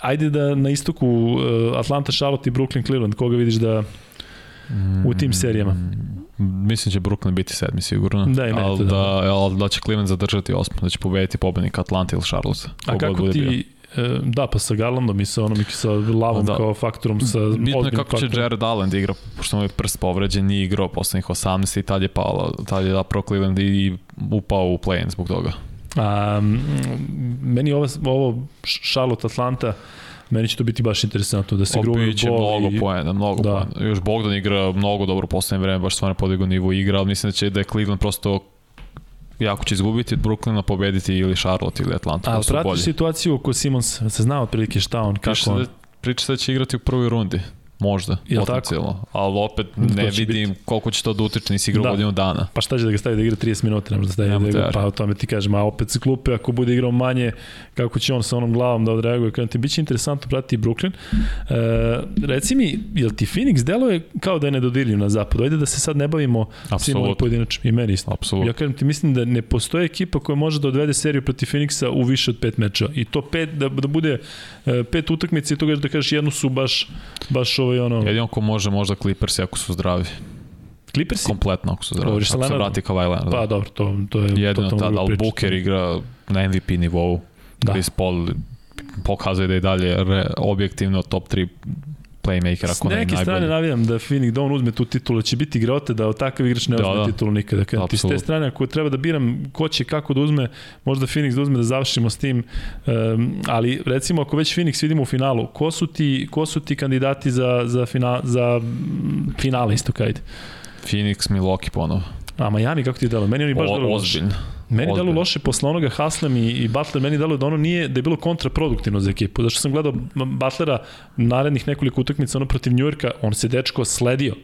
ajde da na istoku e, Atlanta, Charlotte i Brooklyn, Cleveland, koga vidiš da u tim serijama? Mm, Mislim će Brooklyn biti sedmi sigurno. Da, ali da, da. ali da će Cleveland zadržati osmo, da će pobediti pobednik Atlanta ili Charlotte. A kako ti, da, pa sa Garlandom i sa onom i sa Lavom Da. kao faktorom, sa Bitno je kako će faktorom. Jared Allen da igra, pošto mu je prst povređen, nije igrao poslednjih 18 i tad je palo, tad je zapravo Cleveland i upao u play-in zbog toga. A, meni ovo, ovo Charlotte Atlanta, meni će to biti baš interesantno da se gruvi Biće mnogo i... poena, mnogo Da. da. poena. Još Bogdan igra mnogo dobro u poslednje vreme, baš stvarno podigao nivo igra, ali mislim da će da je Cleveland prosto jako će izgubiti od Brooklyna, pobediti ili Charlotte ili Atlanta. A ko su bolji. pratiš situaciju oko Simons, se zna otprilike šta on, kako se on. da, priča da će igrati u prvoj rundi. Možda, Jel tako? potencijalno. Ali opet ne vidim koliko će to da utiče, nisi igrao Da. godinu dana. Pa šta će da ga stavi da igra 30 minuta, ne može da stavi Nema da igra, pa o tome ti kažem, a opet se klupe, ako bude igrao manje, kako će on sa onom glavom da odreaguje, kada ti biće interesantno pratiti i Brooklyn. E, reci mi, jel ti Phoenix deluje kao da je nedodirljiv na zapadu? Ajde da se sad ne bavimo svim ovim pojedinačnim i meni isto. Apsolutno. Ja kažem ti, mislim da ne postoje ekipa koja može da odvede seriju protiv Phoenixa u više od pet meča. I to pet, da, da bude pet utakmica i to da kažeš jednu su baš, baš ovaj ono... Jedino ko može, možda Clippers ako su zdravi. Clippersi? Kompletno ako su zdravi. Govoriš Ako se vrati Kawhi Leonard. Pa dobro, to, to je Jedino tada, ali. Booker igra na MVP nivou. Da. Da. Chris Paul pokazuje da je dalje re, objektivno top 3 playmaker S ako ne i neke strane najbolji. navijam da Phoenix da on uzme tu titulu, će biti grote da takav igrač ne Da, uzme da. titulu nikada. Kad ti s te strane, ako treba da biram ko će kako da uzme, možda Phoenix da uzme da završimo s tim, um, ali recimo ako već Phoenix vidimo u finalu, ko su ti, ko su ti kandidati za, za, fina, za finale isto kajde? Phoenix, Milwaukee ponovo. A Miami kako ti delo? Meni oni baš O, deluju loše. Meni delo ozbiljno. loše posle onoga Haslem i, i Butler, meni delo da ono nije, da je bilo kontraproduktivno za ekipu. Zašto sam gledao Butlera narednih nekoliko utakmica ono protiv Njujorka, on se dečko sledio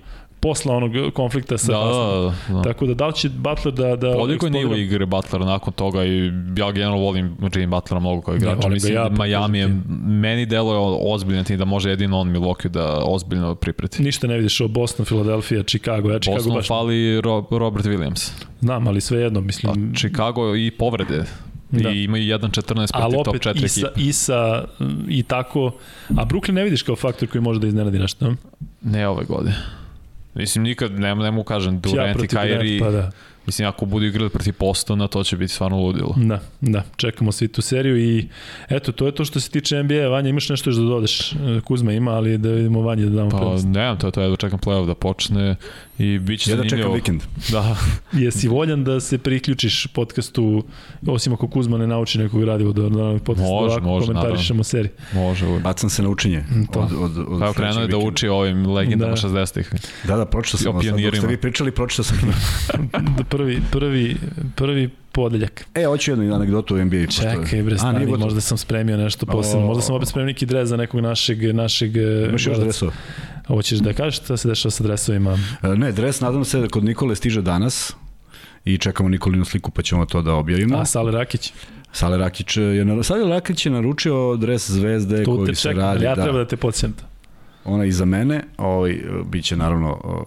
posle onog konflikta sa Da, Haslem. da, da. Tako da da li će Butler da... da je nivo igre Butlera nakon toga i ja generalno volim Jimmy Butlera mnogo kao igrača. ga Mislim ja, Miami je, meni deluje ozbiljno tim da može jedino on Milwaukee da ozbiljno pripreti. Ništa ne vidiš o Boston, Philadelphia, Chicago. Ja Chicago Boston baš fali Ro Robert Williams. znam, ali sve jedno, A mislim... Chicago i povrede. Da. I imaju 1.14 ali protiv top opet 4 i sa, i sa i tako a Brooklyn ne vidiš kao faktor koji može da iznenadi nešto ne? Ne ove godine. Mislim, nikad, ne, ne mu kažem, Durant i protiv Durant, pa da. Mislim, ako budu igrali protiv Postona, to će biti stvarno ludilo. Da, da, čekamo svi tu seriju i eto, to je to što se tiče NBA. Vanja, imaš nešto još da dodeš? E, Kuzma ima, ali da vidimo Vanje da damo Pa, prednost. nemam, to je to, jedva čekam playoff da počne i bit će Ja da čekam zanimljivo. vikend. Da, Jesi voljan da se priključiš podcastu, osim ako Kuzma ne nauči nekog radivo da, da podcast Može, ovako može, komentarišemo seriju. može. uvek. Bacam se na učenje to. od, od, od Pa krenuo je da uči o ovim legendama Da. 60-ih. Da, da, pročitao sam. Dok ste vi pričali, pročitao sam prvi, prvi, prvi podeljak. E, hoću jednu anegdotu o NBA. Čekaj bre, A, stani, gotovo. možda sam spremio nešto posebno. Možda sam opet spremio neki dres za nekog našeg, našeg e, Imaš još dresova? Hoćeš da kažeš šta se dešava sa dresovima? E, Ne, dres nadam se da kod Nikole stiže danas i čekamo Nikolinu sliku pa ćemo to da objavimo. A, Sale Rakić, Sale Rakić je. Sale Rakić je naručio dres zvezde tu te koji se čekam, radi. ja da. treba da te podsjetim. Ona iza mene, ovaj, bit će naravno o,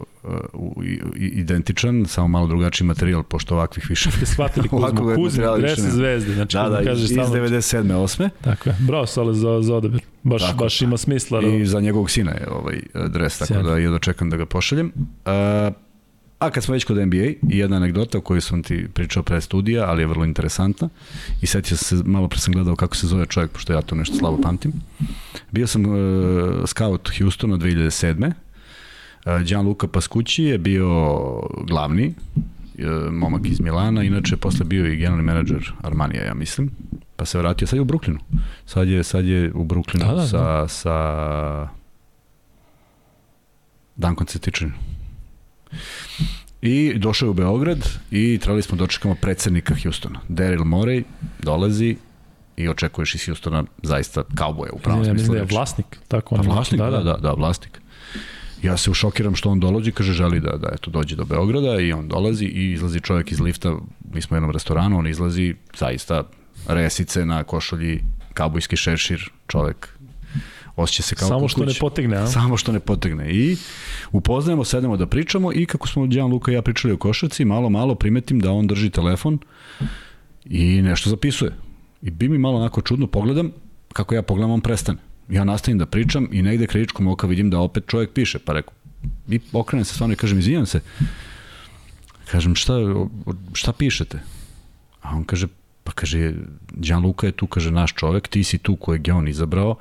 i- identičan, samo malo drugačiji materijal, pošto ovakvih više. Ste shvatili Kuzmu, materijala dres zvezde, znači Da, da, kaže iz, iz stalno- 97. 8. Tako je, bravo Sale za, za odabir, baš, Tako. baš ima smisla. I za njegovog sina je ovaj dres, tako Sjajno. da je dočekam da ga pošaljem. A, a kad smo već kod NBA, jedna anegdota o kojoj sam ti pričao pre studija, ali je vrlo interesantna. I setio sam se, malo pre sam gledao kako se zove čovjek, pošto ja to nešto slabo pamtim. Bio sam uh, scout Houstona 2007. Uh, Gianluca Pascucci je bio glavni, uh, momak iz Milana, inače posle bio i generalni menadžer Armanija, ja mislim. Pa se vratio, sad je u Brooklynu. Sad je, sad je u Brooklynu Da, da, sa, da. sa Dankom Cetičinom. I došao je u Beograd i trebali smo dočekamo predsednika Hjustona. Daryl Morey dolazi i očekuješ iz Hjustona zaista kauboja u pravom smislu. mislim da je vlasnik. Tako, Pa ono, vlasnik, da, da, da, da, vlasnik. Ja se ušokiram što on dolazi, kaže želi da, da eto, dođe do Beograda i on dolazi i izlazi čovjek iz lifta, mi smo u jednom restoranu, on izlazi zaista resice na košulji, kabujski šešir, čovek osjeća se kao Samo što ne potegne, a? Samo što ne potegne. I upoznajemo, sedemo da pričamo i kako smo Đan Luka i ja pričali o košarci, malo, malo primetim da on drži telefon i nešto zapisuje. I bi mi malo onako čudno pogledam, kako ja pogledam, on prestane. Ja nastavim da pričam i negde kritičkom oka vidim da opet čovjek piše, pa rekao, i okrenem se stvarno i kažem, izvinjam se. Kažem, šta, šta pišete? A on kaže, pa kaže, Đan Luka je tu, kaže, naš čovek, ti si tu kojeg je on izabrao,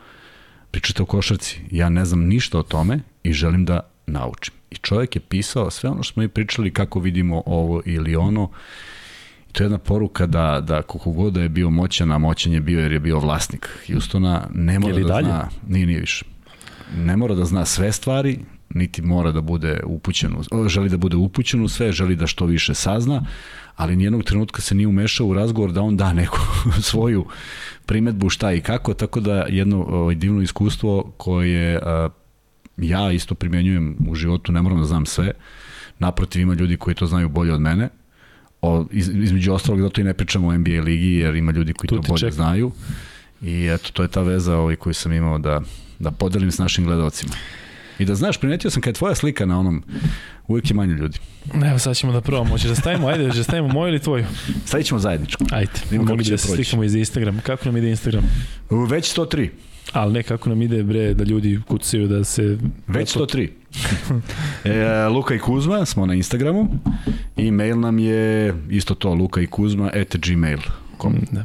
pričate o košarci, ja ne znam ništa o tome i želim da naučim. I čovjek je pisao sve ono što smo i pričali kako vidimo ovo ili ono. I to je jedna poruka da, da koliko god da je bio moćan, a moćan je bio jer je bio vlasnik Houstona, ne mora da dalje? zna, nije, nije više. Ne mora da zna sve stvari, niti mora da bude upućen, u, želi da bude upućen u sve, želi da što više sazna, ali nijednog trenutka se nije umešao u razgovor da on da neku svoju primetbu šta i kako, tako da jedno ovaj, divno iskustvo koje a, ja isto primenjujem u životu, ne moram da znam sve, naprotiv ima ljudi koji to znaju bolje od mene, o, iz, između ostalog zato i ne pričamo o NBA ligi jer ima ljudi koji Tu to bolje čekam. znaju i eto to je ta veza ovaj, koju sam imao da, da podelim s našim gledalcima. I da znaš, primetio sam kad je tvoja slika na onom, uvijek je manje ljudi. Evo sad ćemo da probamo. Hoćeš da stavimo, ajde, da stavimo moju ili tvoju? Stavit ćemo zajedničku. Ajde, kako mogli bi da se proći. slikamo iz Instagram. Kako nam ide Instagram? Već 103. Ali ne, kako nam ide, bre, da ljudi kucaju da se... Već 103. e, Luka i Kuzma smo na Instagramu i mail nam je isto to, luka i Kuzma at gmail.com. Da.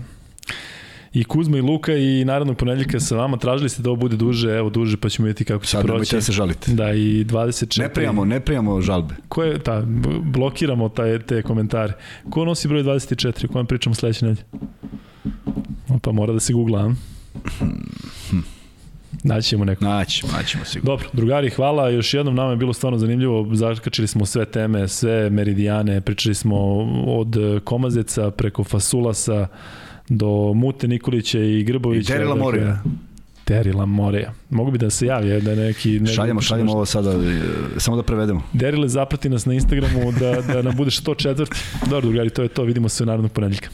I Kuzma i Luka i narednog ponedjeljka sa vama tražili ste da ovo bude duže, evo duže pa ćemo vidjeti kako će Sad proći. nemojte da se žalite. Da, i 24... Ne prijamo, ne prijamo žalbe. Ko je, ta, blokiramo taj, te komentare. Ko nosi broj 24, o kojem pričamo sledeće nedelje? Pa mora da se googla, a? Naći ćemo neko. Naćemo, naćemo sigurno. Dobro, drugari, hvala. Još jednom nama je bilo stvarno zanimljivo. Zakačili smo sve teme, sve meridijane. Pričali smo od Komazeca preko Fasulasa do Mute Nikolića i Grbovića. I Derila Dakle, Moreja. Derila Moreja. Mogu bi da se javi, da neki... neki Šaljemo, šaljemo ovo sada, e, samo da prevedemo. Derile, zaprati nas na Instagramu da, da nam budeš 104. Dobro, drugari, to je to. Vidimo se narednog ponedjeljka.